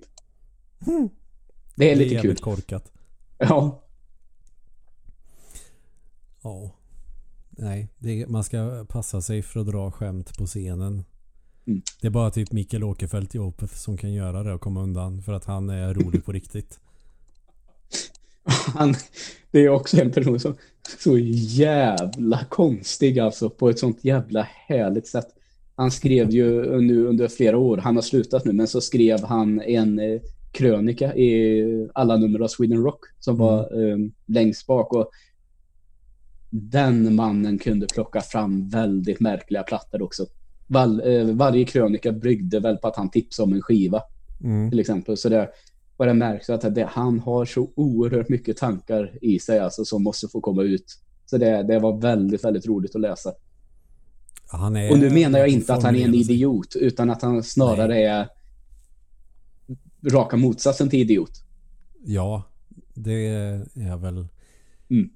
Mm. Det är lite det är kul. korkat. Ja. Ja. Nej, det, man ska passa sig för att dra skämt på scenen. Mm. Det är bara typ Mikael Åkerfeldt ihop som kan göra det och komma undan för att han är rolig på riktigt. Han, det är också en person som så jävla konstig alltså på ett sånt jävla härligt sätt. Han skrev ju nu under flera år, han har slutat nu, men så skrev han en eh, krönika i alla nummer av Sweden Rock som var eh, längst bak. Och den mannen kunde plocka fram väldigt märkliga plattor också. Var, eh, varje krönika byggde väl på att han tipsade om en skiva Mm. till exempel. Så det, och det märks att det, han har så oerhört mycket tankar i sig alltså, som måste få komma ut. Så det, det var väldigt, väldigt roligt att läsa. Är, Och nu menar jag inte att han är en idiot, utan att han snarare är raka motsatsen till idiot. Ja, det är väl... Mm.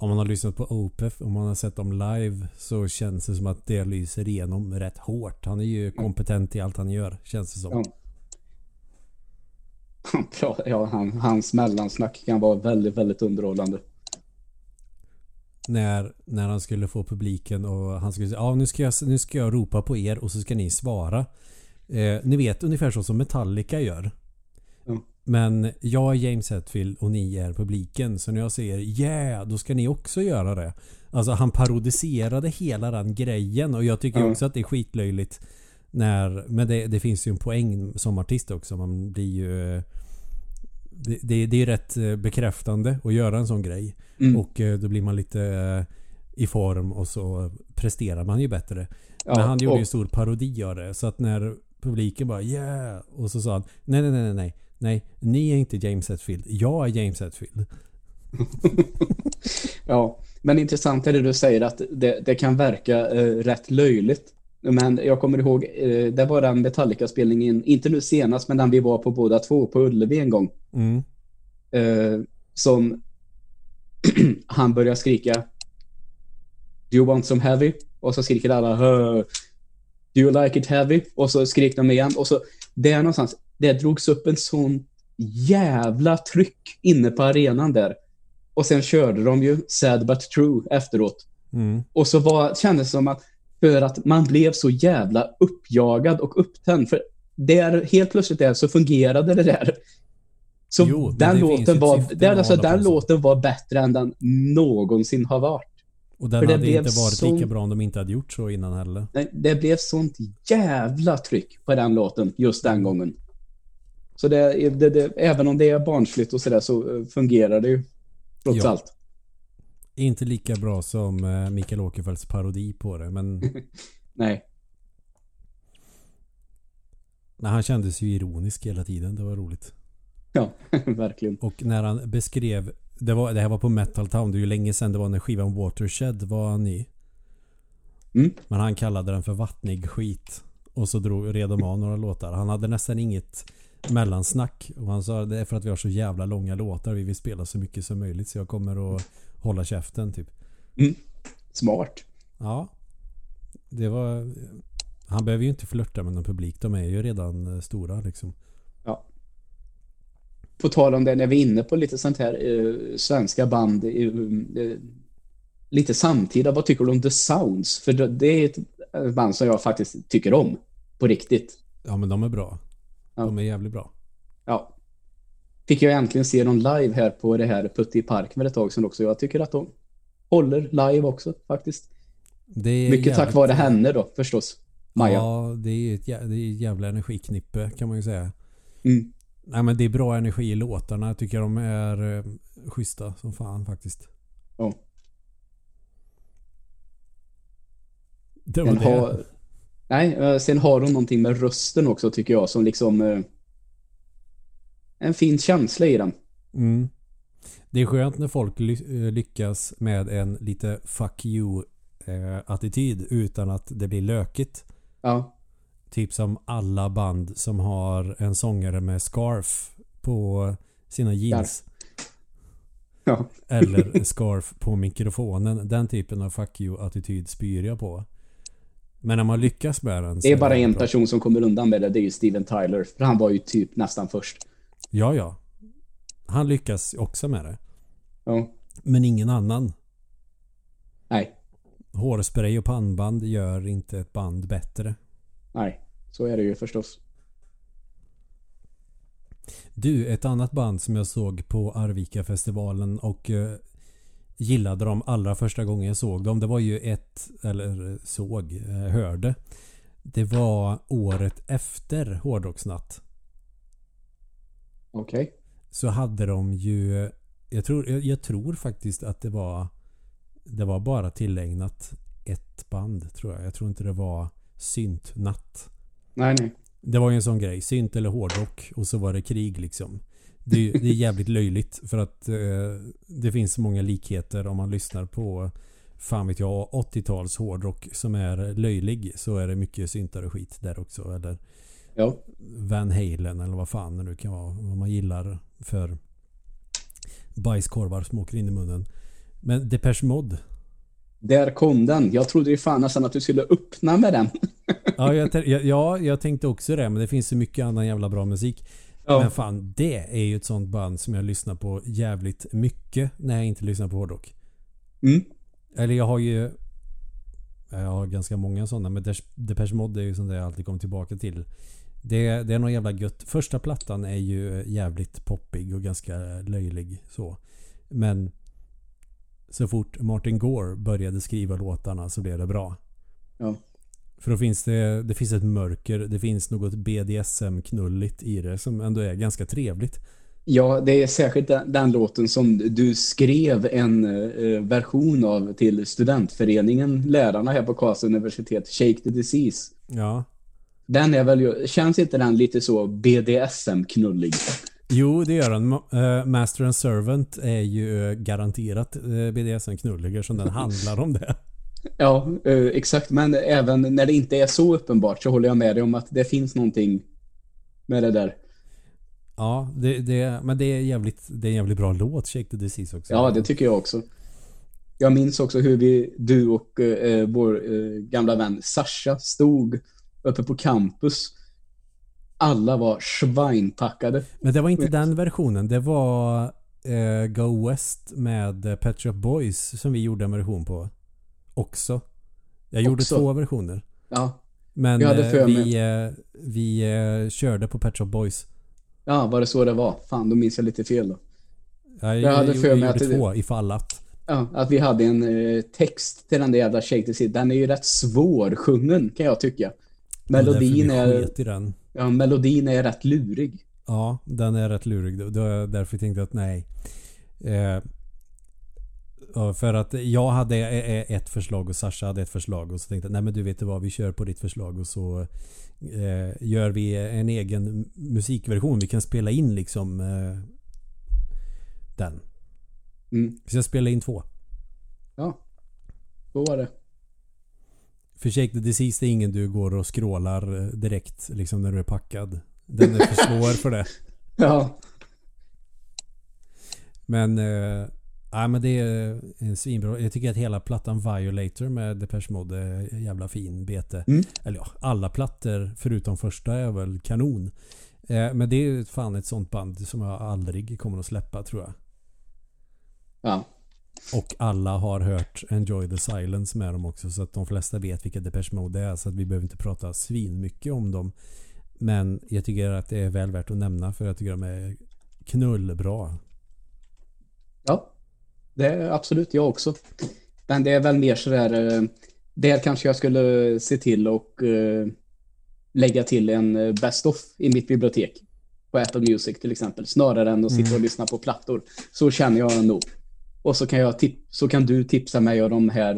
Om man har lyssnat på Opeth, om man har sett dem live så känns det som att det lyser igenom rätt hårt. Han är ju kompetent i allt han gör, känns det som. Ja. Ja, han, hans mellansnack kan vara väldigt, väldigt underhållande. När, när han skulle få publiken och han skulle säga ja nu ska, jag, nu ska jag ropa på er och så ska ni svara. Eh, ni vet ungefär så som Metallica gör. Men jag är James Hetfield och ni är publiken. Så när jag säger yeah, då ska ni också göra det. Alltså han parodiserade hela den grejen och jag tycker Ja. också att det är skitlöjligt. När, men det, det finns ju en poäng som artist också. Man blir ju... Det, det, det är rätt eh, bekräftande att göra en sån grej. Mm. Och eh, då blir man lite eh, i form och så presterar man ju bättre. Ja, Men han gjorde ju och- en stor parodi av det. Så att när publiken bara yeah och så sa han nej nej nej nej nej ni är inte James Hetfield. Jag är James Hetfield. Ja, men intressant är det du säger att det, det kan verka eh, rätt löjligt. Men jag kommer ihåg, eh, det var den Metallica-spelningen, inte nu senast, men den vi var på båda två på Ullevi en gång. Mm. Eh, som han börjar skrika Do you want some heavy? Och så skriker alla "Huh. Do you like it heavy? Och så skriker de igen. Och så där någonstans, det drogs upp en sån jävla tryck inne på arenan där. Och sen körde de ju Sad But True efteråt. Mm. Och så var, kändes det som att för att man blev så jävla uppjagad och upptänd. För där, helt plötsligt där så fungerade det där. Så Jo, den det låten var, att alltså, den låten var bättre än den någonsin har varit. Och den För det hade blev inte varit så- lika bra om de inte hade gjort så innan heller. Nej, Det blev sånt jävla tryck på den låten just den gången. Så det, det, det, även om det är barnsligt och sådär så eh, fungerar det ju. Trots Ja. allt. Inte lika bra som eh, Mikael Åkerfeldts parodi på det. Men Nej. nej, han kändes ju ironisk hela tiden. Det var roligt. Ja, verkligen. Och när han beskrev det, var, det här var på Metal Town. Det är ju länge sedan det var när skivan Watershed var ny. Mm. Men han kallade den för vattnig skit. Och så drog red de av några låtar. Han hade nästan inget mellansnack. Och han sa det är för att vi har så jävla långa låtar. Vi vill spela så mycket som möjligt. Så jag kommer att hålla käften typ. Smart. Ja. Det var... Han behöver ju inte flörta med någon publik. De är ju redan eh, stora liksom. På tal om det, när vi är inne på lite sånt här eh, svenska band, eh, eh, lite samtida, vad tycker du om The Sounds? För det, det är ett band som jag faktiskt tycker om, på riktigt. Ja men de är bra. Ja. De är jävligt bra. Ja. Fick jag äntligen se dem live här på det här Putte i Park med ett tag sedan också. Jag tycker att de håller live också faktiskt. Mycket tack vare henne då, förstås. Maja. Ja, det är ett, jä- det är ett jävla energiknippe kan man ju säga. Mm. Nej men det är bra energi i låtarna. Jag tycker de är eh, schyssta som fan faktiskt. Ja. Det var det. Nej, eh, sen har hon någonting med rösten också tycker jag som liksom eh, en fin känsla i den. Mm. Det är skönt när folk eh, lyckas med en lite fuck you attityd utan att det blir lökigt. Ja, Typ som alla band som har en sångare med scarf på sina jeans. ja, Eller scarf på mikrofonen. Den typen av fuck you attityd spyr jag på. Men när man lyckas med den det är bara en bra. person som kommer undan med det, det är ju Steven Tyler. För han var ju typ nästan först. Ja, ja. Han lyckas också med det. Ja, Men ingen annan. nej, Hårspray och pannband gör inte ett band bättre. nej, så är det ju förstås. Du, ett annat band som jag såg på Arvika-festivalen och eh, gillade dem allra första gången jag såg dem. Det var ju ett, eller såg, eh, hörde. Det var året efter Hårdrocksnatt. Okej. Så hade de ju... Jag tror, jag, jag tror faktiskt att det var... Det var bara tillägnat ett band tror jag. Jag tror inte det var syntnatt. Nej, nej. Det var ju en sån grej. Synt eller hårdrock och så var det krig liksom. Det, det är jävligt löjligt för att eh, det finns så många likheter om man lyssnar på fan vet jag 80-tals hårdrock som är löjlig så är det mycket syntar och skit där också. Eller Ja. Van Halen eller vad fan det nu kan vara. Vad man gillar för bajskorvar som åker in i munnen. Men Depeche Mode. Där kom den. Jag trodde ju fan nästan att du skulle öppna med den. Ja jag, ja, jag tänkte också det. Men det finns så mycket annan jävla bra musik. Ja. Men fan, det är ju ett sånt band som jag lyssnar på jävligt mycket när jag inte lyssnar på hårdrock. Mm. Eller jag har ju... Jag har ganska många sådana men Depeche- Mode är ju sånt där jag alltid kommer tillbaka till. Det, det är nog jävla gött. Första plattan är ju jävligt poppig och ganska löjlig så. Men så fort Martin Gore började skriva låtarna så blev det bra. Ja. För då finns det, det finns ett mörker, det finns något BDSM-knulligt i det som ändå är ganska trevligt. Ja, det är särskilt den, den låten som du skrev en eh, version av till studentföreningen, lärarna här på Karlstad universitet, Shake the Disease. Ja. Den är väl känns inte den lite så BDSM-knullig? Jo, det gör den. Eh, Master and Servant är ju eh, garanterat uh, BDSM-knulliga som den handlar om det. Ja, eh, exakt. Men även när det inte är så uppenbart så håller jag med dig om att det finns någonting med det där. Ja, det, det, men det är, jävligt, det är en jävligt bra låt, Shake the Disease också. Ja, det tycker jag också. Jag minns också hur vi, du och eh, vår eh, gamla vän Sasha stod uppe på campus. Alla var svinpackade. Men det var inte den versionen. Det var eh, Go West med Pet Shop Boys som vi gjorde en version på. Också. Jag gjorde Också? två versioner. Ja, Men eh, mig- vi, eh, vi eh, körde på Pet Shop Boys. ja, var det så det var? Fan, då minns jag lite fel då. Jag, Jag hade för mig att det- två ifall att. Ja, att vi hade en eh, text till den där jävla Shake the. Den är ju rätt svårsjungen kan jag tycka. Melodin vi är, den. ja, melodin är rätt lurig. Ja, den är rätt lurig. Det var därför tänkte jag att nej. Eh, ja, för att jag hade e- e- ett förslag och Sasha hade ett förslag och så tänkte jag nej men du vet vad vi kör på ditt förslag och så eh, gör vi en egen musikversion. Vi kan spela in liksom eh, den. Mm. Så jag spelade in två. Ja, så var det. För Shake the Disease är ingen du går och scrollar eh, direkt liksom när du är packad. Den är för svår för det. Ja, Men, eh, ja, men det är en svinbra. Jag tycker att hela plattan Violator med Depeche Mode är jävla fin bete. Mm. Eller ja, alla plattor förutom första är väl kanon. Eh, men det är fan ett sånt band som jag aldrig kommer att släppa tror jag. ja. Och alla har hört Enjoy the Silence med dem också så att de flesta vet vilka Depeche Mode är så att vi behöver inte prata svin mycket om dem. Men jag tycker att det är väl värt att nämna för jag tycker de är knullbra. Ja, det är absolut jag också. Men det är väl mer sådär, eh, där kanske jag skulle se till och eh, lägga till en eh, best of i mitt bibliotek. På Apple Music till exempel, snarare än att sitta och lyssna på plattor. Så känner jag nog. Och så kan, jag så kan du tipsa mig om de här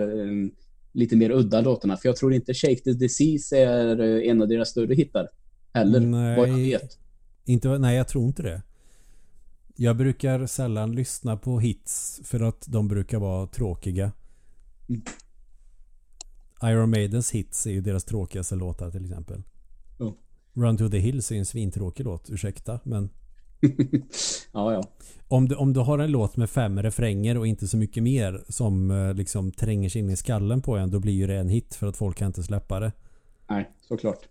lite mer udda låtarna. För jag tror inte Shake the Disease är en av deras större hittar. Heller, Nej. vad jag vet. Inte, nej, jag tror inte det. Jag brukar sällan lyssna på hits för att de brukar vara tråkiga. Mm. Iron Maidens hits är ju deras tråkigaste låtar till exempel. Ja. Run to the Hills är ju en svintråkig låt, ursäkta. Men ja, ja. om du, om du har en låt med fem refränger och inte så mycket mer som eh, liksom tränger sig in i skallen på en, då blir ju det en hit för att folk kan inte släppa det. Nej, såklart.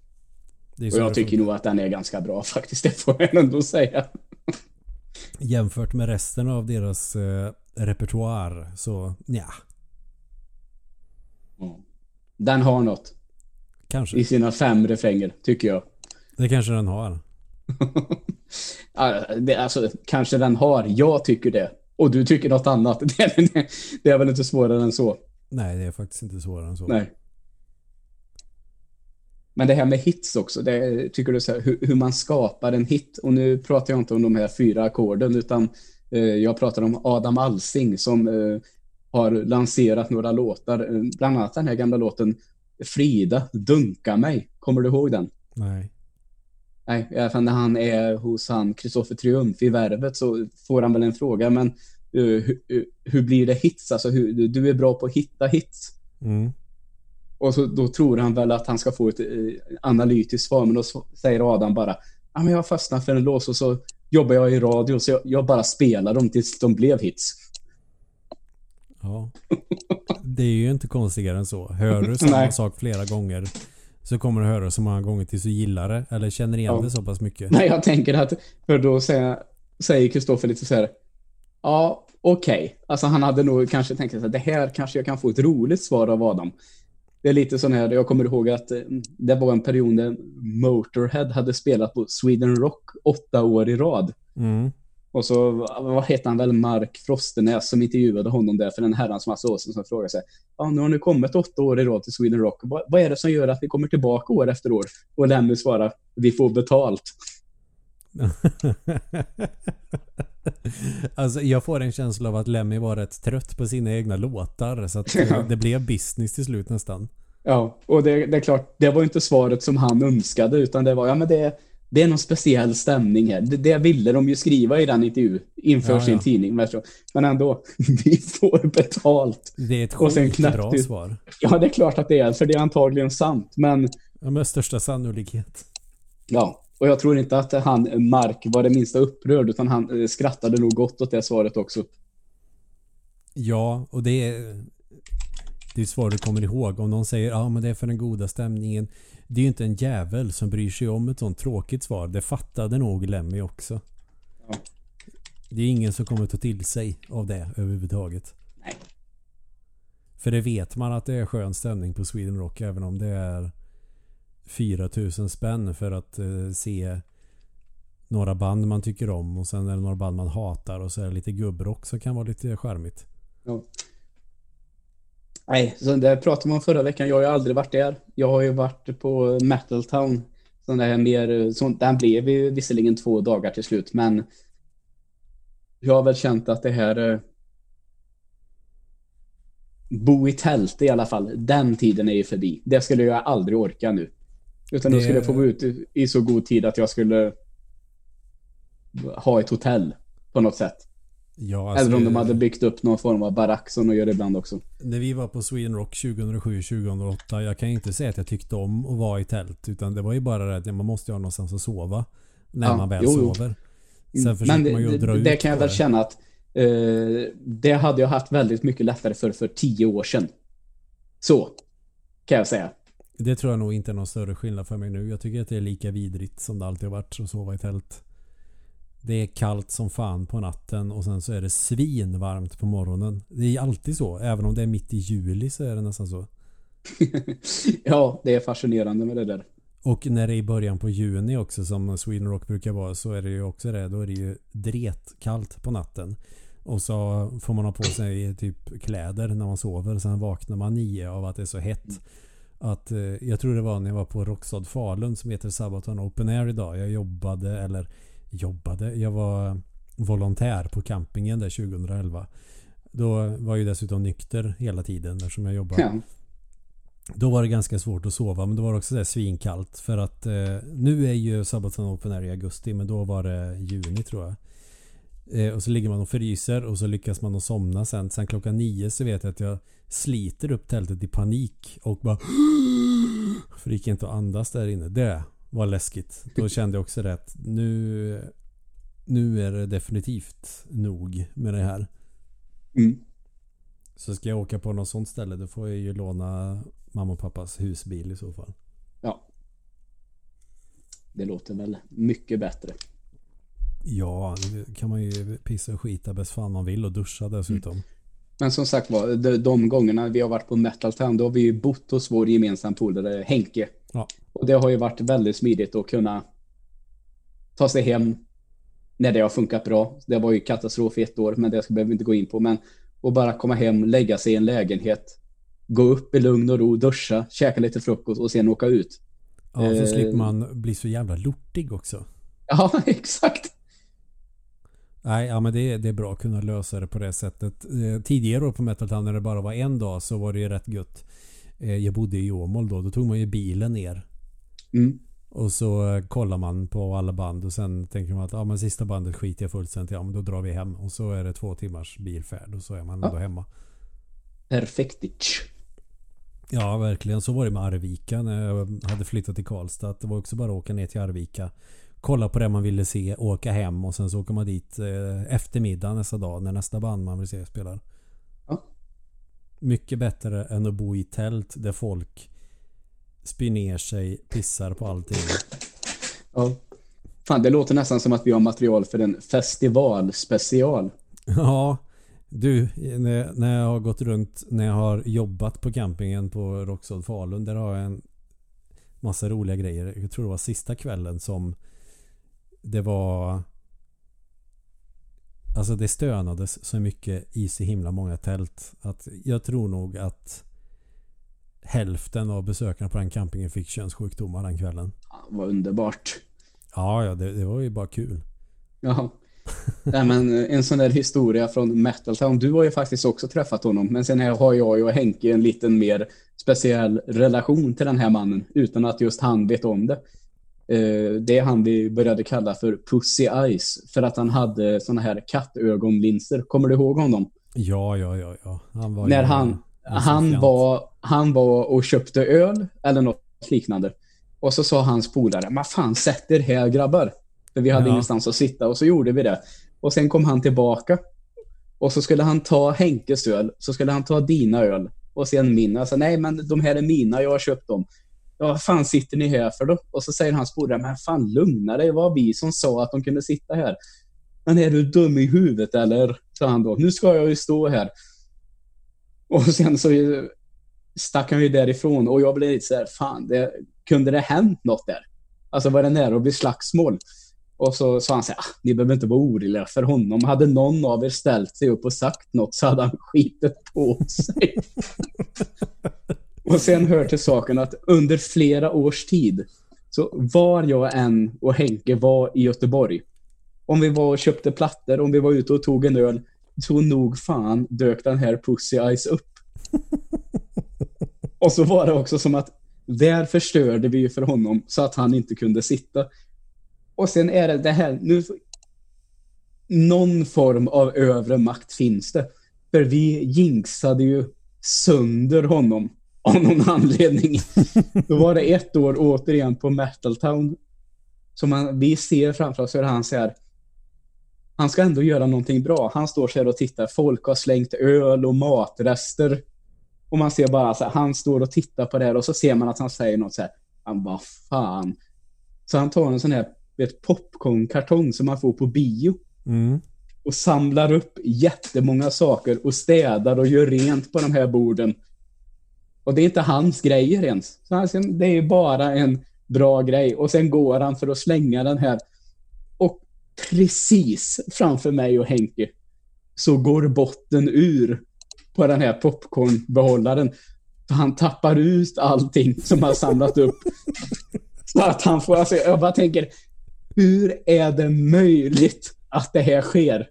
det är Och så jag tycker nog att den är ganska bra faktiskt, det får jag ändå säga. Jämfört med resten av deras eh, repertoar så ja, Den har något kanske. i sina fem refränger, tycker jag. Det kanske den har. Alltså, kanske den har. Jag tycker det. Och du tycker något annat. Det är väl inte svårare än så. Nej, det är faktiskt inte svårare än så. Nej. Men det här med hits också, det tycker du så här, hur, hur, man skapar en hit. Och nu pratar jag inte om de här fyra ackorden utan eh, jag pratar om Adam Alsing som eh, har lanserat några låtar, eh, bland annat den här gamla låten Frida, dunka mig. Kommer du ihåg den? Nej. Nej, i alla fall när han är hos han Kristoffer Triumf i Värvet så får han väl en fråga, men uh, hur, hur, blir det hits? Alltså, hur, du är bra på att hitta hits. Mm. Och så, då tror han väl att han ska få ett uh, analytiskt svar, men då säger Adam bara, ja men jag har fastnat för en lås och så jobbar jag i radio så jag, jag bara spelar dem tills de blev hits. Ja. Det är ju inte konstigare än så. Hör du samma sak flera gånger så kommer du höra så många gånger tills du gillar det. Eller känner igen ja. det så pass mycket. Nej, jag tänker att, för då säger Kristoffer lite så här. Ja, okej. Okay. Alltså han hade nog kanske tänkt att det här kanske jag kan få ett roligt svar av Adam. Det är lite sån här, jag kommer ihåg att eh, det var en period när Motorhead hade spelat på Sweden Rock åtta år i rad. Mm. Och så, vad heter han väl, Mark Frostenäs som intervjuade honom där för en herrans massa år sedan som frågade sig, ja nu har ni kommit åtta år i rad till Sweden Rock, vad, vad är det som gör att vi kommer tillbaka år efter år? Och Lemmy svarar, vi får betalt. alltså jag får en känsla av att Lemmy var rätt trött på sina egna låtar så att det blev business till slut nästan. Ja, och det, det är klart, det var inte svaret som han önskade utan det var, ja men det det är någon speciell stämning här. Det, det ville de ju skriva i den intervju inför ja, sin ja. tidning. Men ändå, vi får betalt. Det är ett skitbra svar. Ja, det är klart att det är, för det är antagligen sant. Men... Ja, med största sannolikhet. Ja, och jag tror inte att han, Mark, var det minsta upprörd, utan han eh, skrattade nog gott åt det svaret också. Ja, och det är... Det är svar du kommer ihåg. Om någon säger ja men det är för den goda stämningen. Det är ju inte en jävel som bryr sig om ett sånt tråkigt svar. Det fattade nog Lemmy också. Ja. Det är ingen som kommer ta till sig av det överhuvudtaget. Nej. För det vet man att det är skön stämning på Sweden Rock även om det är 4000 spänn för att eh, se några band man tycker om och sen är det några band man hatar och så är det lite gubbrock som kan vara lite charmigt. Ja. Nej, så det pratade man om förra veckan. Jag har ju aldrig varit där. Jag har ju varit på Metal Town. Så det här mer, så, den blev ju visserligen två dagar till slut, men jag har väl känt att det här eh, bo i tält i alla fall, den tiden är ju förbi. Det skulle jag aldrig orka nu. Utan det... då skulle jag få gå ut i så god tid att jag skulle ha ett hotell på något sätt. Ja, alltså, Eller om de hade byggt upp någon form av barack som de gör ibland också. När vi var på Sweden Rock 2007-2008. Jag kan ju inte säga att jag tyckte om att vara i tält. Utan det var ju bara det att man måste ha någonstans att sova. När ja, man väl jo, sover. Sen försöker Men man ju dra det, ut Det kan jag väl känna att eh, det hade jag haft väldigt mycket lättare för för tio år sedan. Så kan jag säga. Det tror jag nog inte är någon större skillnad för mig nu. Jag tycker att det är lika vidrigt som det alltid har varit att sova i tält. Det är kallt som fan på natten och sen så är det svinvarmt på morgonen. Det är alltid så. Även om det är mitt i juli så är det nästan så. ja, det är fascinerande med det där. Och när det är i början på juni också som Sweden Rock brukar vara så är det ju också det. Då är det ju dretkallt på natten. Och så får man ha på sig typ kläder när man sover. Sen vaknar man nio av att det är så hett. Att, eh, jag tror det var när jag var på Rockstad Falun som heter Sabaton Open Air idag. Jag jobbade eller jobbade. Jag var volontär på campingen där 2011. Då var jag dessutom nykter hela tiden eftersom jag jobbade. Ja. Då var det ganska svårt att sova men då var det också så svinkallt för att eh, nu är ju Sabaton Open Air i augusti men då var det juni tror jag. Eh, och så ligger man och fryser och så lyckas man att somna sen. Sen klockan nio så vet jag att jag sliter upp tältet i panik och bara För det gick inte att andas där inne. Det var läskigt. Då kände jag också rätt. Nu, nu är det definitivt nog med det här. Mm. Så ska jag åka på något sånt ställe då får jag ju låna mamma och pappas husbil i så fall. Ja. Det låter väl mycket bättre. Ja, nu kan man ju pissa och skita bäst fan man vill och duscha dessutom. Mm. Men som sagt var, de, de gångerna vi har varit på Metal Town, då har vi ju bott hos vår gemensamma polare Henke. Ja. Och det har ju varit väldigt smidigt att kunna ta sig hem när det har funkat bra. Det var ju katastrof i ett år, men det behöver vi inte gå in på. Men att bara komma hem, lägga sig i en lägenhet, gå upp i lugn och ro, duscha, käka lite frukost och sen åka ut. Ja, så Eh. slipper man bli så jävla lortig också. Ja, exakt. Nej, ja men det, det är bra att kunna lösa det på det sättet. Eh, tidigare på Metal Town när det bara var en dag så var det ju rätt gött. Eh, jag bodde i Åmål då. Då tog man ju bilen ner. Mm. Och så eh, kollar man på alla band och sen tänker man att ja, men sista bandet skiter jag fullständigt. Ja men då drar vi hem. Och så är det två timmars bilfärd och så är man Ja. ändå hemma. Perfektigt. Ja verkligen. Så var det med Arvika när jag hade flyttat till Karlstad. Det var också bara att åka ner till Arvika. Kolla på det man ville se, åka hem och sen så åker man dit eh, eftermiddag nästa dag när nästa band man vill se spelar. Ja. Mycket bättre än att bo i tält där folk spyr ner sig, pissar på allting. Ja. Fan, det låter nästan som att vi har material för en festivalspecial. Ja, du, när, jag har gått runt, när jag har jobbat på campingen på Roxholm Falun, där har jag en massa roliga grejer. Jag tror det var sista kvällen som det var Alltså det stönades så mycket i så himla många tält att jag tror nog att hälften av besökarna på den campingen fick könssjukdomar den kvällen. Ja, vad underbart. Ja, ja, det, det var ju bara kul. Ja. Nej, men en sån där historia från Metal Town. Du har ju faktiskt också träffat honom. Men sen har jag och Henke en liten mer speciell relation till den här mannen. Utan att just han vet om det. Eh, Det han vi började kalla för Pussy Eyes. För att han hade såna här kattögonlinser. Kommer du ihåg honom? Ja, ja, ja, ja. Han var När han, han, var, han var och köpte öl eller något liknande. Och så sa hans polare, men fan sätt er här grabbar. För vi hade Ja. ingenstans att sitta och så gjorde vi det. Och sen kom han tillbaka. Och så skulle han ta Henkes öl, så skulle han ta dina öl och sen min. Alltså nej men de här är mina, jag har köpt dem. Ja, vad fan sitter ni här för då? Och så säger hans polare, men fan lugna dig, det var vi som sa att de kunde sitta här. Men är du dum i huvudet eller? sa han då. Nu ska jag ju stå här. Och sen så stack han ju därifrån och jag blev lite så här, fan, det, kunde det hänt något där? Alltså var det nära att bli slagsmål? Och så sa han så här, ah, ni behöver inte vara oroliga för honom. Hade någon av er ställt sig upp och sagt något så hade han skitit på sig. och sen hör till saken att under flera års tid, så var jag än och Henke var i Göteborg, om vi var och köpte plattor, om vi var ute och tog en öl, så nog fan dök den här Pussy Eyes upp. och så var det också som att där förstörde vi för honom så att han inte kunde sitta. Och sen är det det här, nu någon form av övre makt finns det. För vi jinxade ju sönder honom av någon anledning. Då var det ett år återigen på Metal Town. Som man, vi ser framför oss hur han säger han ska ändå göra någonting bra. Han står så här och tittar. Folk har slängt öl och matrester. Och man ser bara så här, han står och tittar på det här och så ser man att han säger något så här. Han bara fan. Så han tar en sån här vet, popcornkartong som man får på bio Mm. och samlar upp jättemånga saker och städar och gör rent på de här borden. Och det är inte hans grejer ens. Så sen- det är bara en bra grej. Och sen går han för att slänga den här. Och precis framför mig och Henke så går botten ur på den här popcornbehållaren. Han tappar ut allting som han samlat upp. Så att han får, alltså jag bara tänker, hur är det möjligt att det här sker?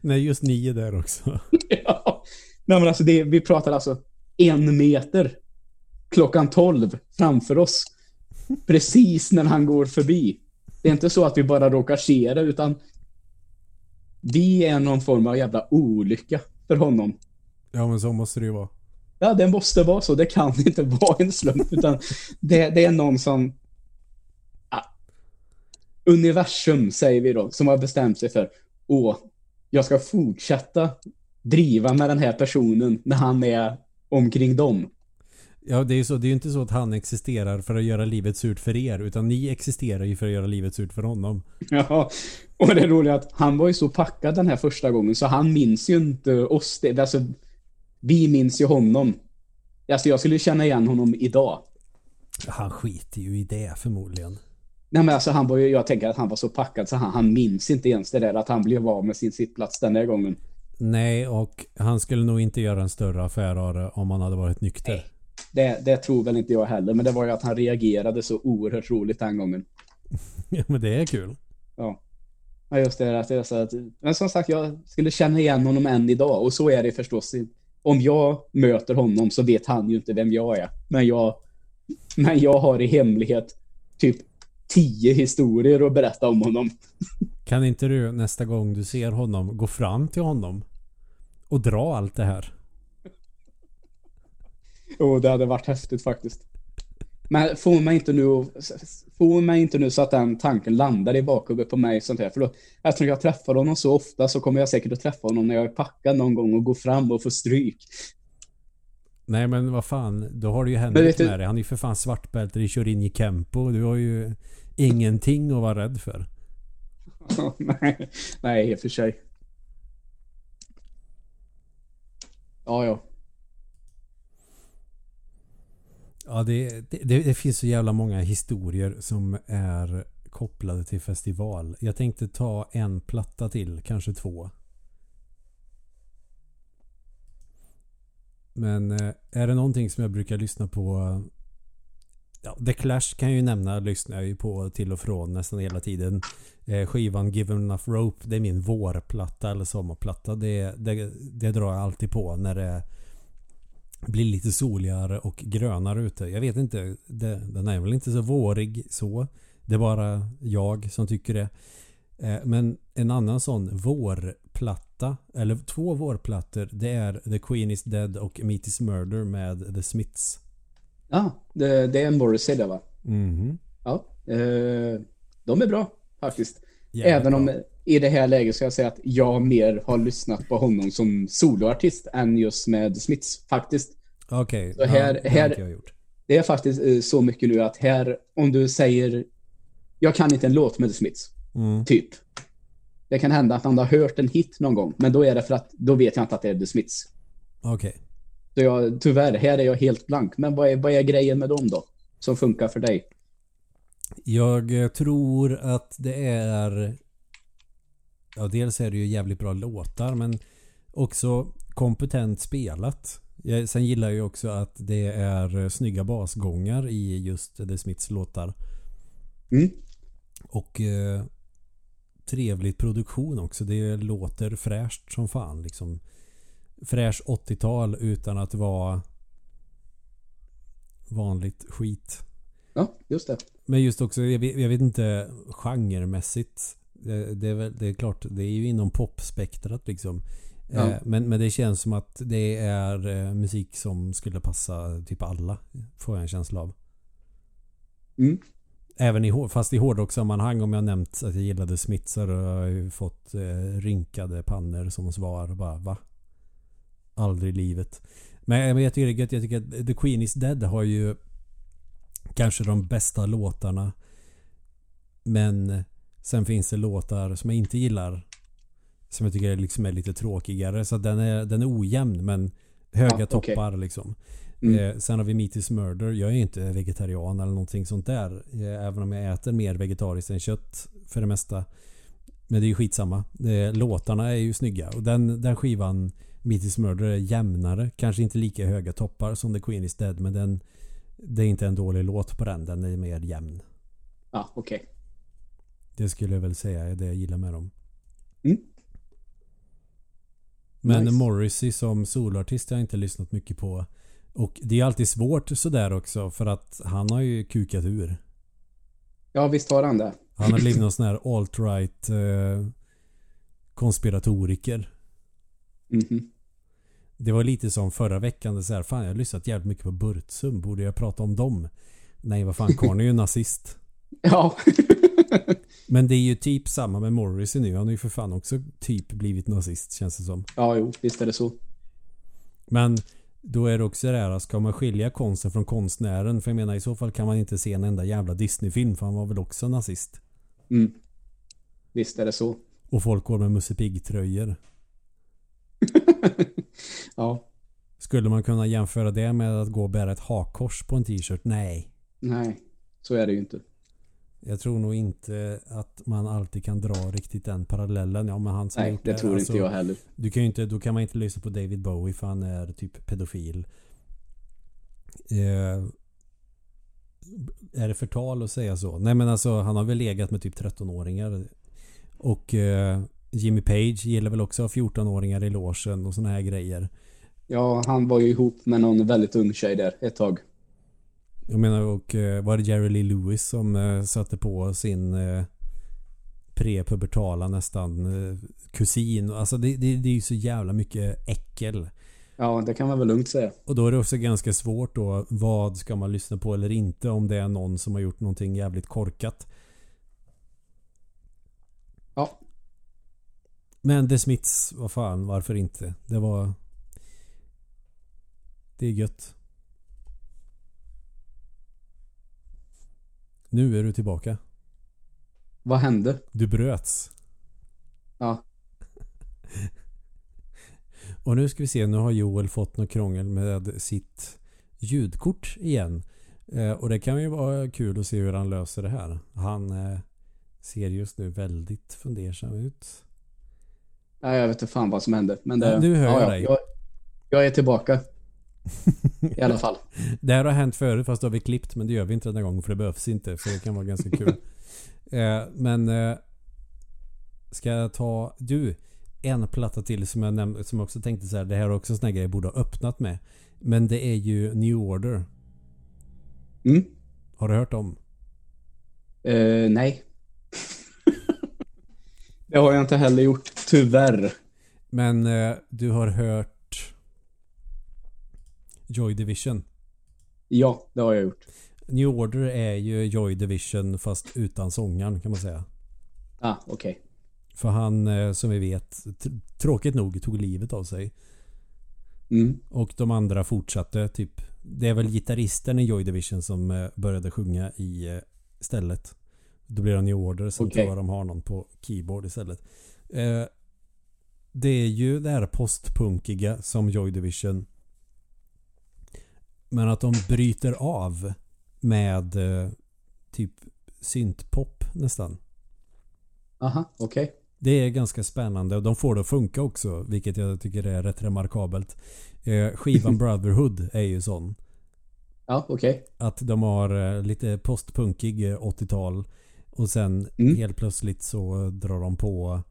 Nej, just ni är där också. Ja. Nej, men alltså det, vi pratar alltså en meter klockan 12 framför oss. Precis när han går förbi. Det är inte så att vi bara råkar se det, utan vi är någon form av jävla olycka för honom. Ja, men så måste det ju vara. Ja, det måste vara så. Det kan inte vara en slump, utan det, det är någon som... Ja, universum, säger vi då, som har bestämt sig för åh, jag ska fortsätta driva med den här personen när han är omkring dem. Ja, det är ju så. Det är ju inte så att han existerar för att göra livet surt för er. Utan ni existerar ju för att göra livet surt för honom. Ja, och det är roligt att han var ju så packad den här första gången så han minns ju inte oss. Det, alltså, vi minns ju honom. Alltså jag skulle känna igen honom idag. Han skiter ju i det förmodligen. Nej men alltså han var ju, jag tänker att han var så packad så han, han minns inte ens det där att han blev av med sin sittplats den här gången. Nej, och han skulle nog inte göra en större affär av det om han hade varit nykter. det, det tror väl inte jag heller, men det var ju att han reagerade så oerhört roligt den gången. ja, men det är kul. Ja. Ja, just det. Att är så att, men som sagt, jag skulle känna igen honom än idag. Och så är det förstås. Om jag möter honom så vet han ju inte vem jag är. Men jag, men jag har i hemlighet typ tio historier att berätta om honom. Kan inte du nästa gång du ser honom gå fram till honom och dra allt det här? Jo, det hade varit häftigt faktiskt. Men får mig inte nu Får mig inte nu så att den tanken landar i bakhuvudet på mig sånt här. För då, eftersom jag träffar honom så ofta så kommer jag säkert att träffa honom när jag är packad någon gång och går fram och får stryk. Nej men vad fan, då har du ju Henrik med dig. Han är ju för fan svartbälte i Shorinji Kempo. Du har ju ingenting att vara rädd för. nej, nej, i och för sig. Ja, ja. Ja, det, det, det, finns så jävla många historier som är kopplade till festival. Jag tänkte ta en platta till, kanske två. Men eh, är det någonting som jag brukar lyssna på Ja, The Clash kan jag ju nämna, lyssnar jag ju på till och från nästan hela tiden. Eh, skivan Given Enough Rope, det är min vårplatta eller sommarplatta. Det, det, det drar jag alltid på när det blir lite soligare och grönare ute. Jag vet inte, det, den är väl inte så vårig så. Det är bara jag som tycker det. Eh, men en annan sån vårplatta, eller två vårplattor, det är The Queen is Dead och Meet is Murder med The Smiths. Ja, det, det är en Morrissey det va? Mm. Ja, eh, de är bra faktiskt. Jävligt Även om bra. i det här läget ska jag säga att jag mer har lyssnat på honom som soloartist än just med Smiths faktiskt. Okej, okay. här, ja, här, det, det är faktiskt eh, så mycket nu att här, om du säger jag kan inte en låt med The Smiths, mm. typ. Det kan hända att han har hört en hit någon gång, men då är det för att då vet jag inte att det är The Smiths. Okej. Okay. Så jag, tyvärr, här är jag helt blank. Men vad är, vad är grejen med dem då? Som funkar för dig? Jag eh, tror att det är... Ja, dels är det ju jävligt bra låtar men också kompetent spelat. Jag, sen gillar jag ju också att det är eh, snygga basgångar i just The Smiths låtar. Mm. Och eh, trevlig produktion också. Det låter fräscht som fan liksom fräsch 80-tal utan att vara vanligt skit. Ja, just det. Men just också, jag vet, jag vet inte genremässigt. Det, det, är väl, det är klart, det är ju inom popspektrat liksom. Ja. Eh, men, men det känns som att det är eh, musik som skulle passa typ alla. Får jag en känsla av. Mm. Även i, fast i hårdrockssammanhang om jag nämnt att jag gillade Smith så har jag ju fått eh, rynkade pannor som svar. Bara va? Aldrig i livet. Men jag tycker. Jag tycker att The Queen is Dead har ju kanske de bästa låtarna. Men sen finns det låtar som jag inte gillar. Som jag tycker liksom är lite tråkigare. Så den är, den är ojämn men höga ja, toppar okay. liksom. Mm. Eh, sen har vi Meat is Murder. Jag är inte vegetarian eller någonting sånt där. Eh, även om jag äter mer vegetariskt än kött för det mesta. Men det är ju skitsamma. Eh, låtarna är ju snygga. Och den, den skivan Meat Murder är jämnare. Kanske inte lika höga toppar som The Queen is Dead. Men den, det är inte en dålig låt på den. Den är mer jämn. Ja, okej. Okay. Det skulle jag väl säga är det jag gillar med dem. Mm. Men nice. Morrissey som soloartist har jag inte lyssnat mycket på. Och det är alltid svårt sådär också för att han har ju kukat ur. Ja, visst har han det. Han har blivit någon sån här alt-right eh, konspiratoriker. Mm -hmm. Det var lite som förra veckan. Så här, fan jag har lyssnat jävligt mycket på Burtsum. Borde jag prata om dem? Nej vad fan, Karn är ju nazist. Ja. Men det är ju typ samma med Morrissey nu. Han har ju för fan också typ blivit nazist känns det som. Ja, jo, visst är det så. Men då är det också det här, ska man skilja konsten från konstnären? För jag menar i så fall kan man inte se en enda jävla Disney-film för han var väl också nazist. Mm. Visst är det så. Och folk går med Musse Pigg-tröjor. ja. Skulle man kunna jämföra det med att gå och bära ett hakkors på en t-shirt? Nej. Nej, så är det ju inte. Jag tror nog inte att man alltid kan dra riktigt den parallellen. Ja, men han Nej, det, det tror alltså, inte jag heller. Du kan ju inte, då kan man inte lyssna på David Bowie för han är typ pedofil. Eh, är det förtal att säga så? Nej men alltså han har väl legat med typ 13-åringar. Och eh, Jimmy Page gillar väl också 14-åringar i logen och såna här grejer. Ja, han var ju ihop med någon väldigt ung tjej där ett tag. Jag menar och eh, var det Jerry Lee Lewis som eh, satte på sin eh, prepubertala nästan kusin. Alltså det, det, det är ju så jävla mycket äckel. Ja, det kan man väl lugnt säga. Och då är det också ganska svårt då. Vad ska man lyssna på eller inte om det är någon som har gjort någonting jävligt korkat. Ja. Men The Smiths, vad fan, varför inte? Det var... Det är gött. Nu är du tillbaka. Vad hände? Du bröts. Ja. Och nu ska vi se, nu har Joel fått något krångel med sitt ljudkort igen. Eh, och det kan ju vara kul att se hur han löser det här. Han eh, ser just nu väldigt fundersam ut. Nej, jag vet inte fan vad som hände. Men det, nu hör jag ja, dig. Jag, jag är tillbaka. I alla fall. Det här har hänt förut fast då har vi klippt men det gör vi inte den här gången för det behövs inte för det kan vara ganska kul. eh, men eh, ska jag ta... Du, en platta till som jag nämnde som jag också tänkte så här. Det här är också en sån här grej jag borde ha öppnat med. Men det är ju New Order. Mm. Har du hört om? Eh, nej. Det har jag inte heller gjort, tyvärr. Men eh, du har hört Joy Division. Ja, det har jag gjort. New Order är ju Joy Division fast utan sångaren kan man säga. Ah, okej. För han eh, som vi vet tr- tråkigt nog tog livet av sig. Mm. Och de andra fortsatte typ. Det är väl gitarristen i Joy Division som eh, började sjunga i eh, stället. Då blir det New Order. Sen Okej. tror jag de har någon på keyboard istället. Eh, det är ju det här postpunkiga som Joy Division. Men att de bryter av med eh, typ syntpop nästan. Aha, okej. Det är ganska spännande och de får det att funka också. Vilket jag tycker är rätt remarkabelt. Eh, skivan Brotherhood är ju sån. Ja, okej. Att de har eh, lite postpunkig eh, 80-tal. Och sen Mm. helt plötsligt så drar de på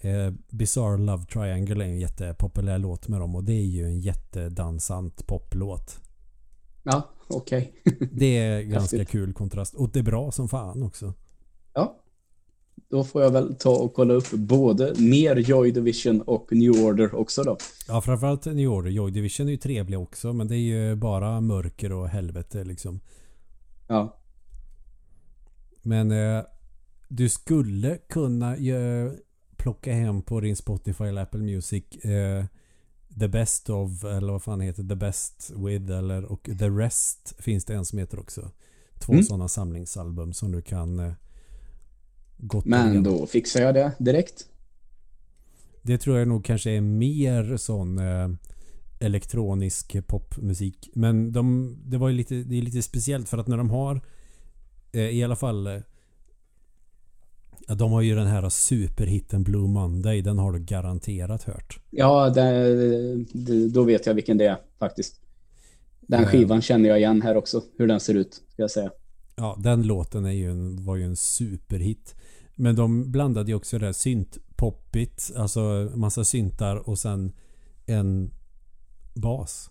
eh, Bizarre Love Triangle är en jättepopulär låt med dem. Och det är ju en jättedansant poplåt. Ja, okej. Det är ganska kul kontrast. Och det är bra som fan också. Ja. Då får jag väl ta och kolla upp både mer Joy Division och New Order också då. Ja framförallt New Order. Joy Division är ju trevliga också. Men det är ju bara mörker och helvete liksom. Ja. Men eh, du skulle kunna eh, plocka hem på din Spotify eller Apple Music eh, The Best of eller vad fan heter The Best With eller och The Rest finns det en som heter också. Två Mm. sådana samlingsalbum som du kan eh, gott Men igenom. då fixar jag det direkt. Det tror jag nog kanske är mer sån eh, elektronisk popmusik. Men de, det var ju lite, det är lite speciellt för att när de har i alla fall eh, de har ju den här superhitten Blue Monday. Den har du garanterat hört. Ja, det, det, då vet jag vilken det är faktiskt. Den Eh. skivan känner jag igen här också, hur den ser ut, ska jag säga. Ja, den låten är ju en, var ju en superhit. Men de blandade ju också det där syntpoppigt. Alltså massa syntar och sen en bas.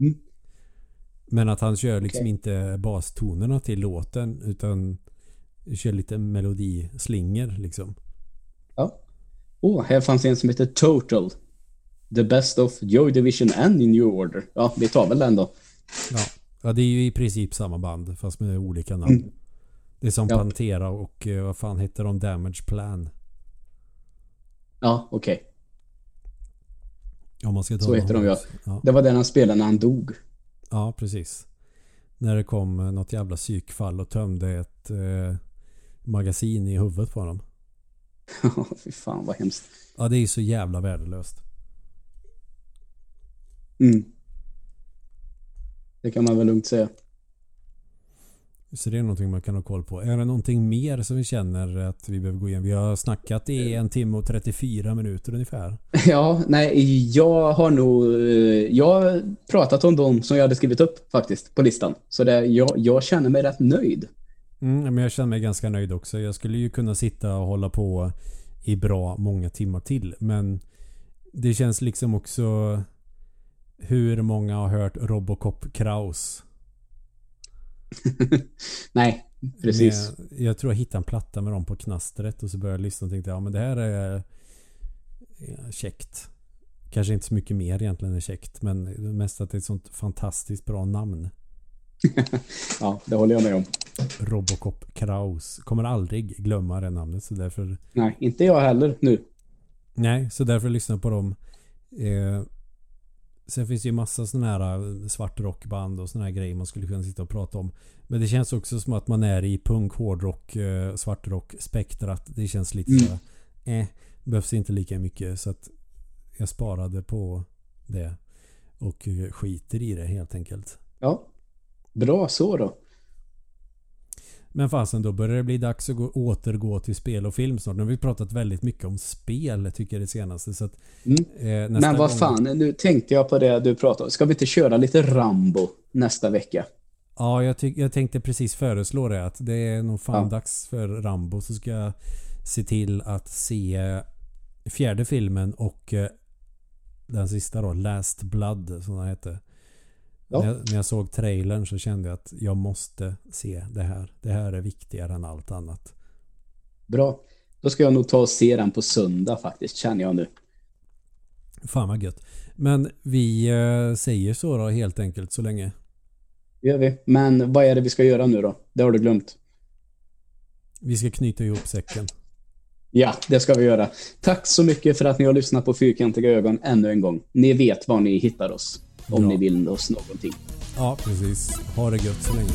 Mm. Men att han kör liksom Okej. inte bastonerna till låten utan kör lite melodislingor liksom. Ja. Åh, här fanns en som heter Total. The best of Joy Division and New Order. Ja, vi tar väl den då. Ja. ja, det är ju i princip samma band fast med olika namn. Mm. Det är som Ja. Pantera och eh, vad fan heter de? Damage Plan. Ja, okej. Om man ska ta Så heter de, ja. ja. Det var den han spelade när han dog. Ja, precis. När det kom eh, något jävla psykfall och tömde ett eh, magasin i huvudet på dem. Fy fan vad hemskt. Ja, det är så jävla värdelöst. Mm. Det kan man väl lugnt säga. Så det är någonting man kan ha koll på. Är det någonting mer som vi känner att vi behöver gå igenom? Vi har snackat i en timme och 34 minuter ungefär. Ja, nej, jag har nog... eh, Jag har pratat om dem som jag hade skrivit upp faktiskt på listan. Så det, jag, jag känner mig rätt nöjd. Mm, men jag känner mig ganska nöjd också. Jag skulle ju kunna sitta och hålla på i bra många timmar till. Men det känns liksom också hur många har hört Robocop Kraus? nej, precis. Med, jag tror jag hittade en platta med dem på knastret och så började jag lyssna och tänkte ja men det här är käckt. Kanske inte så mycket mer egentligen är käckt men mest att det är ett sånt fantastiskt bra namn. ja, det håller jag med om. Robocop Kraus. Kommer aldrig glömma det namnet så därför... Nej, inte jag heller nu. Nej, så därför lyssnar jag på dem. Eh, sen finns det ju massa sådana här eh, svartrockband och sådana här grejer man skulle kunna sitta och prata om. Men det känns också som att man är i punk, hårdrock, eh, svartrock spektrat. Det känns lite Mm. så här, eh, behövs inte lika mycket så att jag sparade på det. Och skiter i det helt enkelt. Ja, bra så då. Men fasen då börjar det bli dags att gå, återgå till spel och film snart. Nu har vi pratat väldigt mycket om spel tycker jag det senaste. Så att, Mm. eh, Men vad gång- fan, nu tänkte jag på det du pratade om. Ska vi inte köra lite Rambo nästa vecka? Ja, jag, jag tänkte precis föreslå det. Att det är nog fan Ja. dags för Rambo. Så ska jag se till att se fjärde filmen och eh, den sista då, Last Blood som den hette. Ja. När, jag, när jag såg trailern så kände jag att jag måste se det här. Det här är viktigare än allt annat. Bra. Då ska jag nog ta och se den på söndag faktiskt, känner jag nu. Fan vad gött. Men vi eh, säger så då helt enkelt så länge. Det gör vi. Men vad är det vi ska göra nu då? Det har du glömt. Vi ska knyta ihop säcken. Ja, det ska vi göra. Tack så mycket för att ni har lyssnat på Fyrkantiga ögon ännu en gång. Ni vet var ni hittar oss. Om Ja. ni vill oss någonting. Ja, precis. Ha det gött så länge.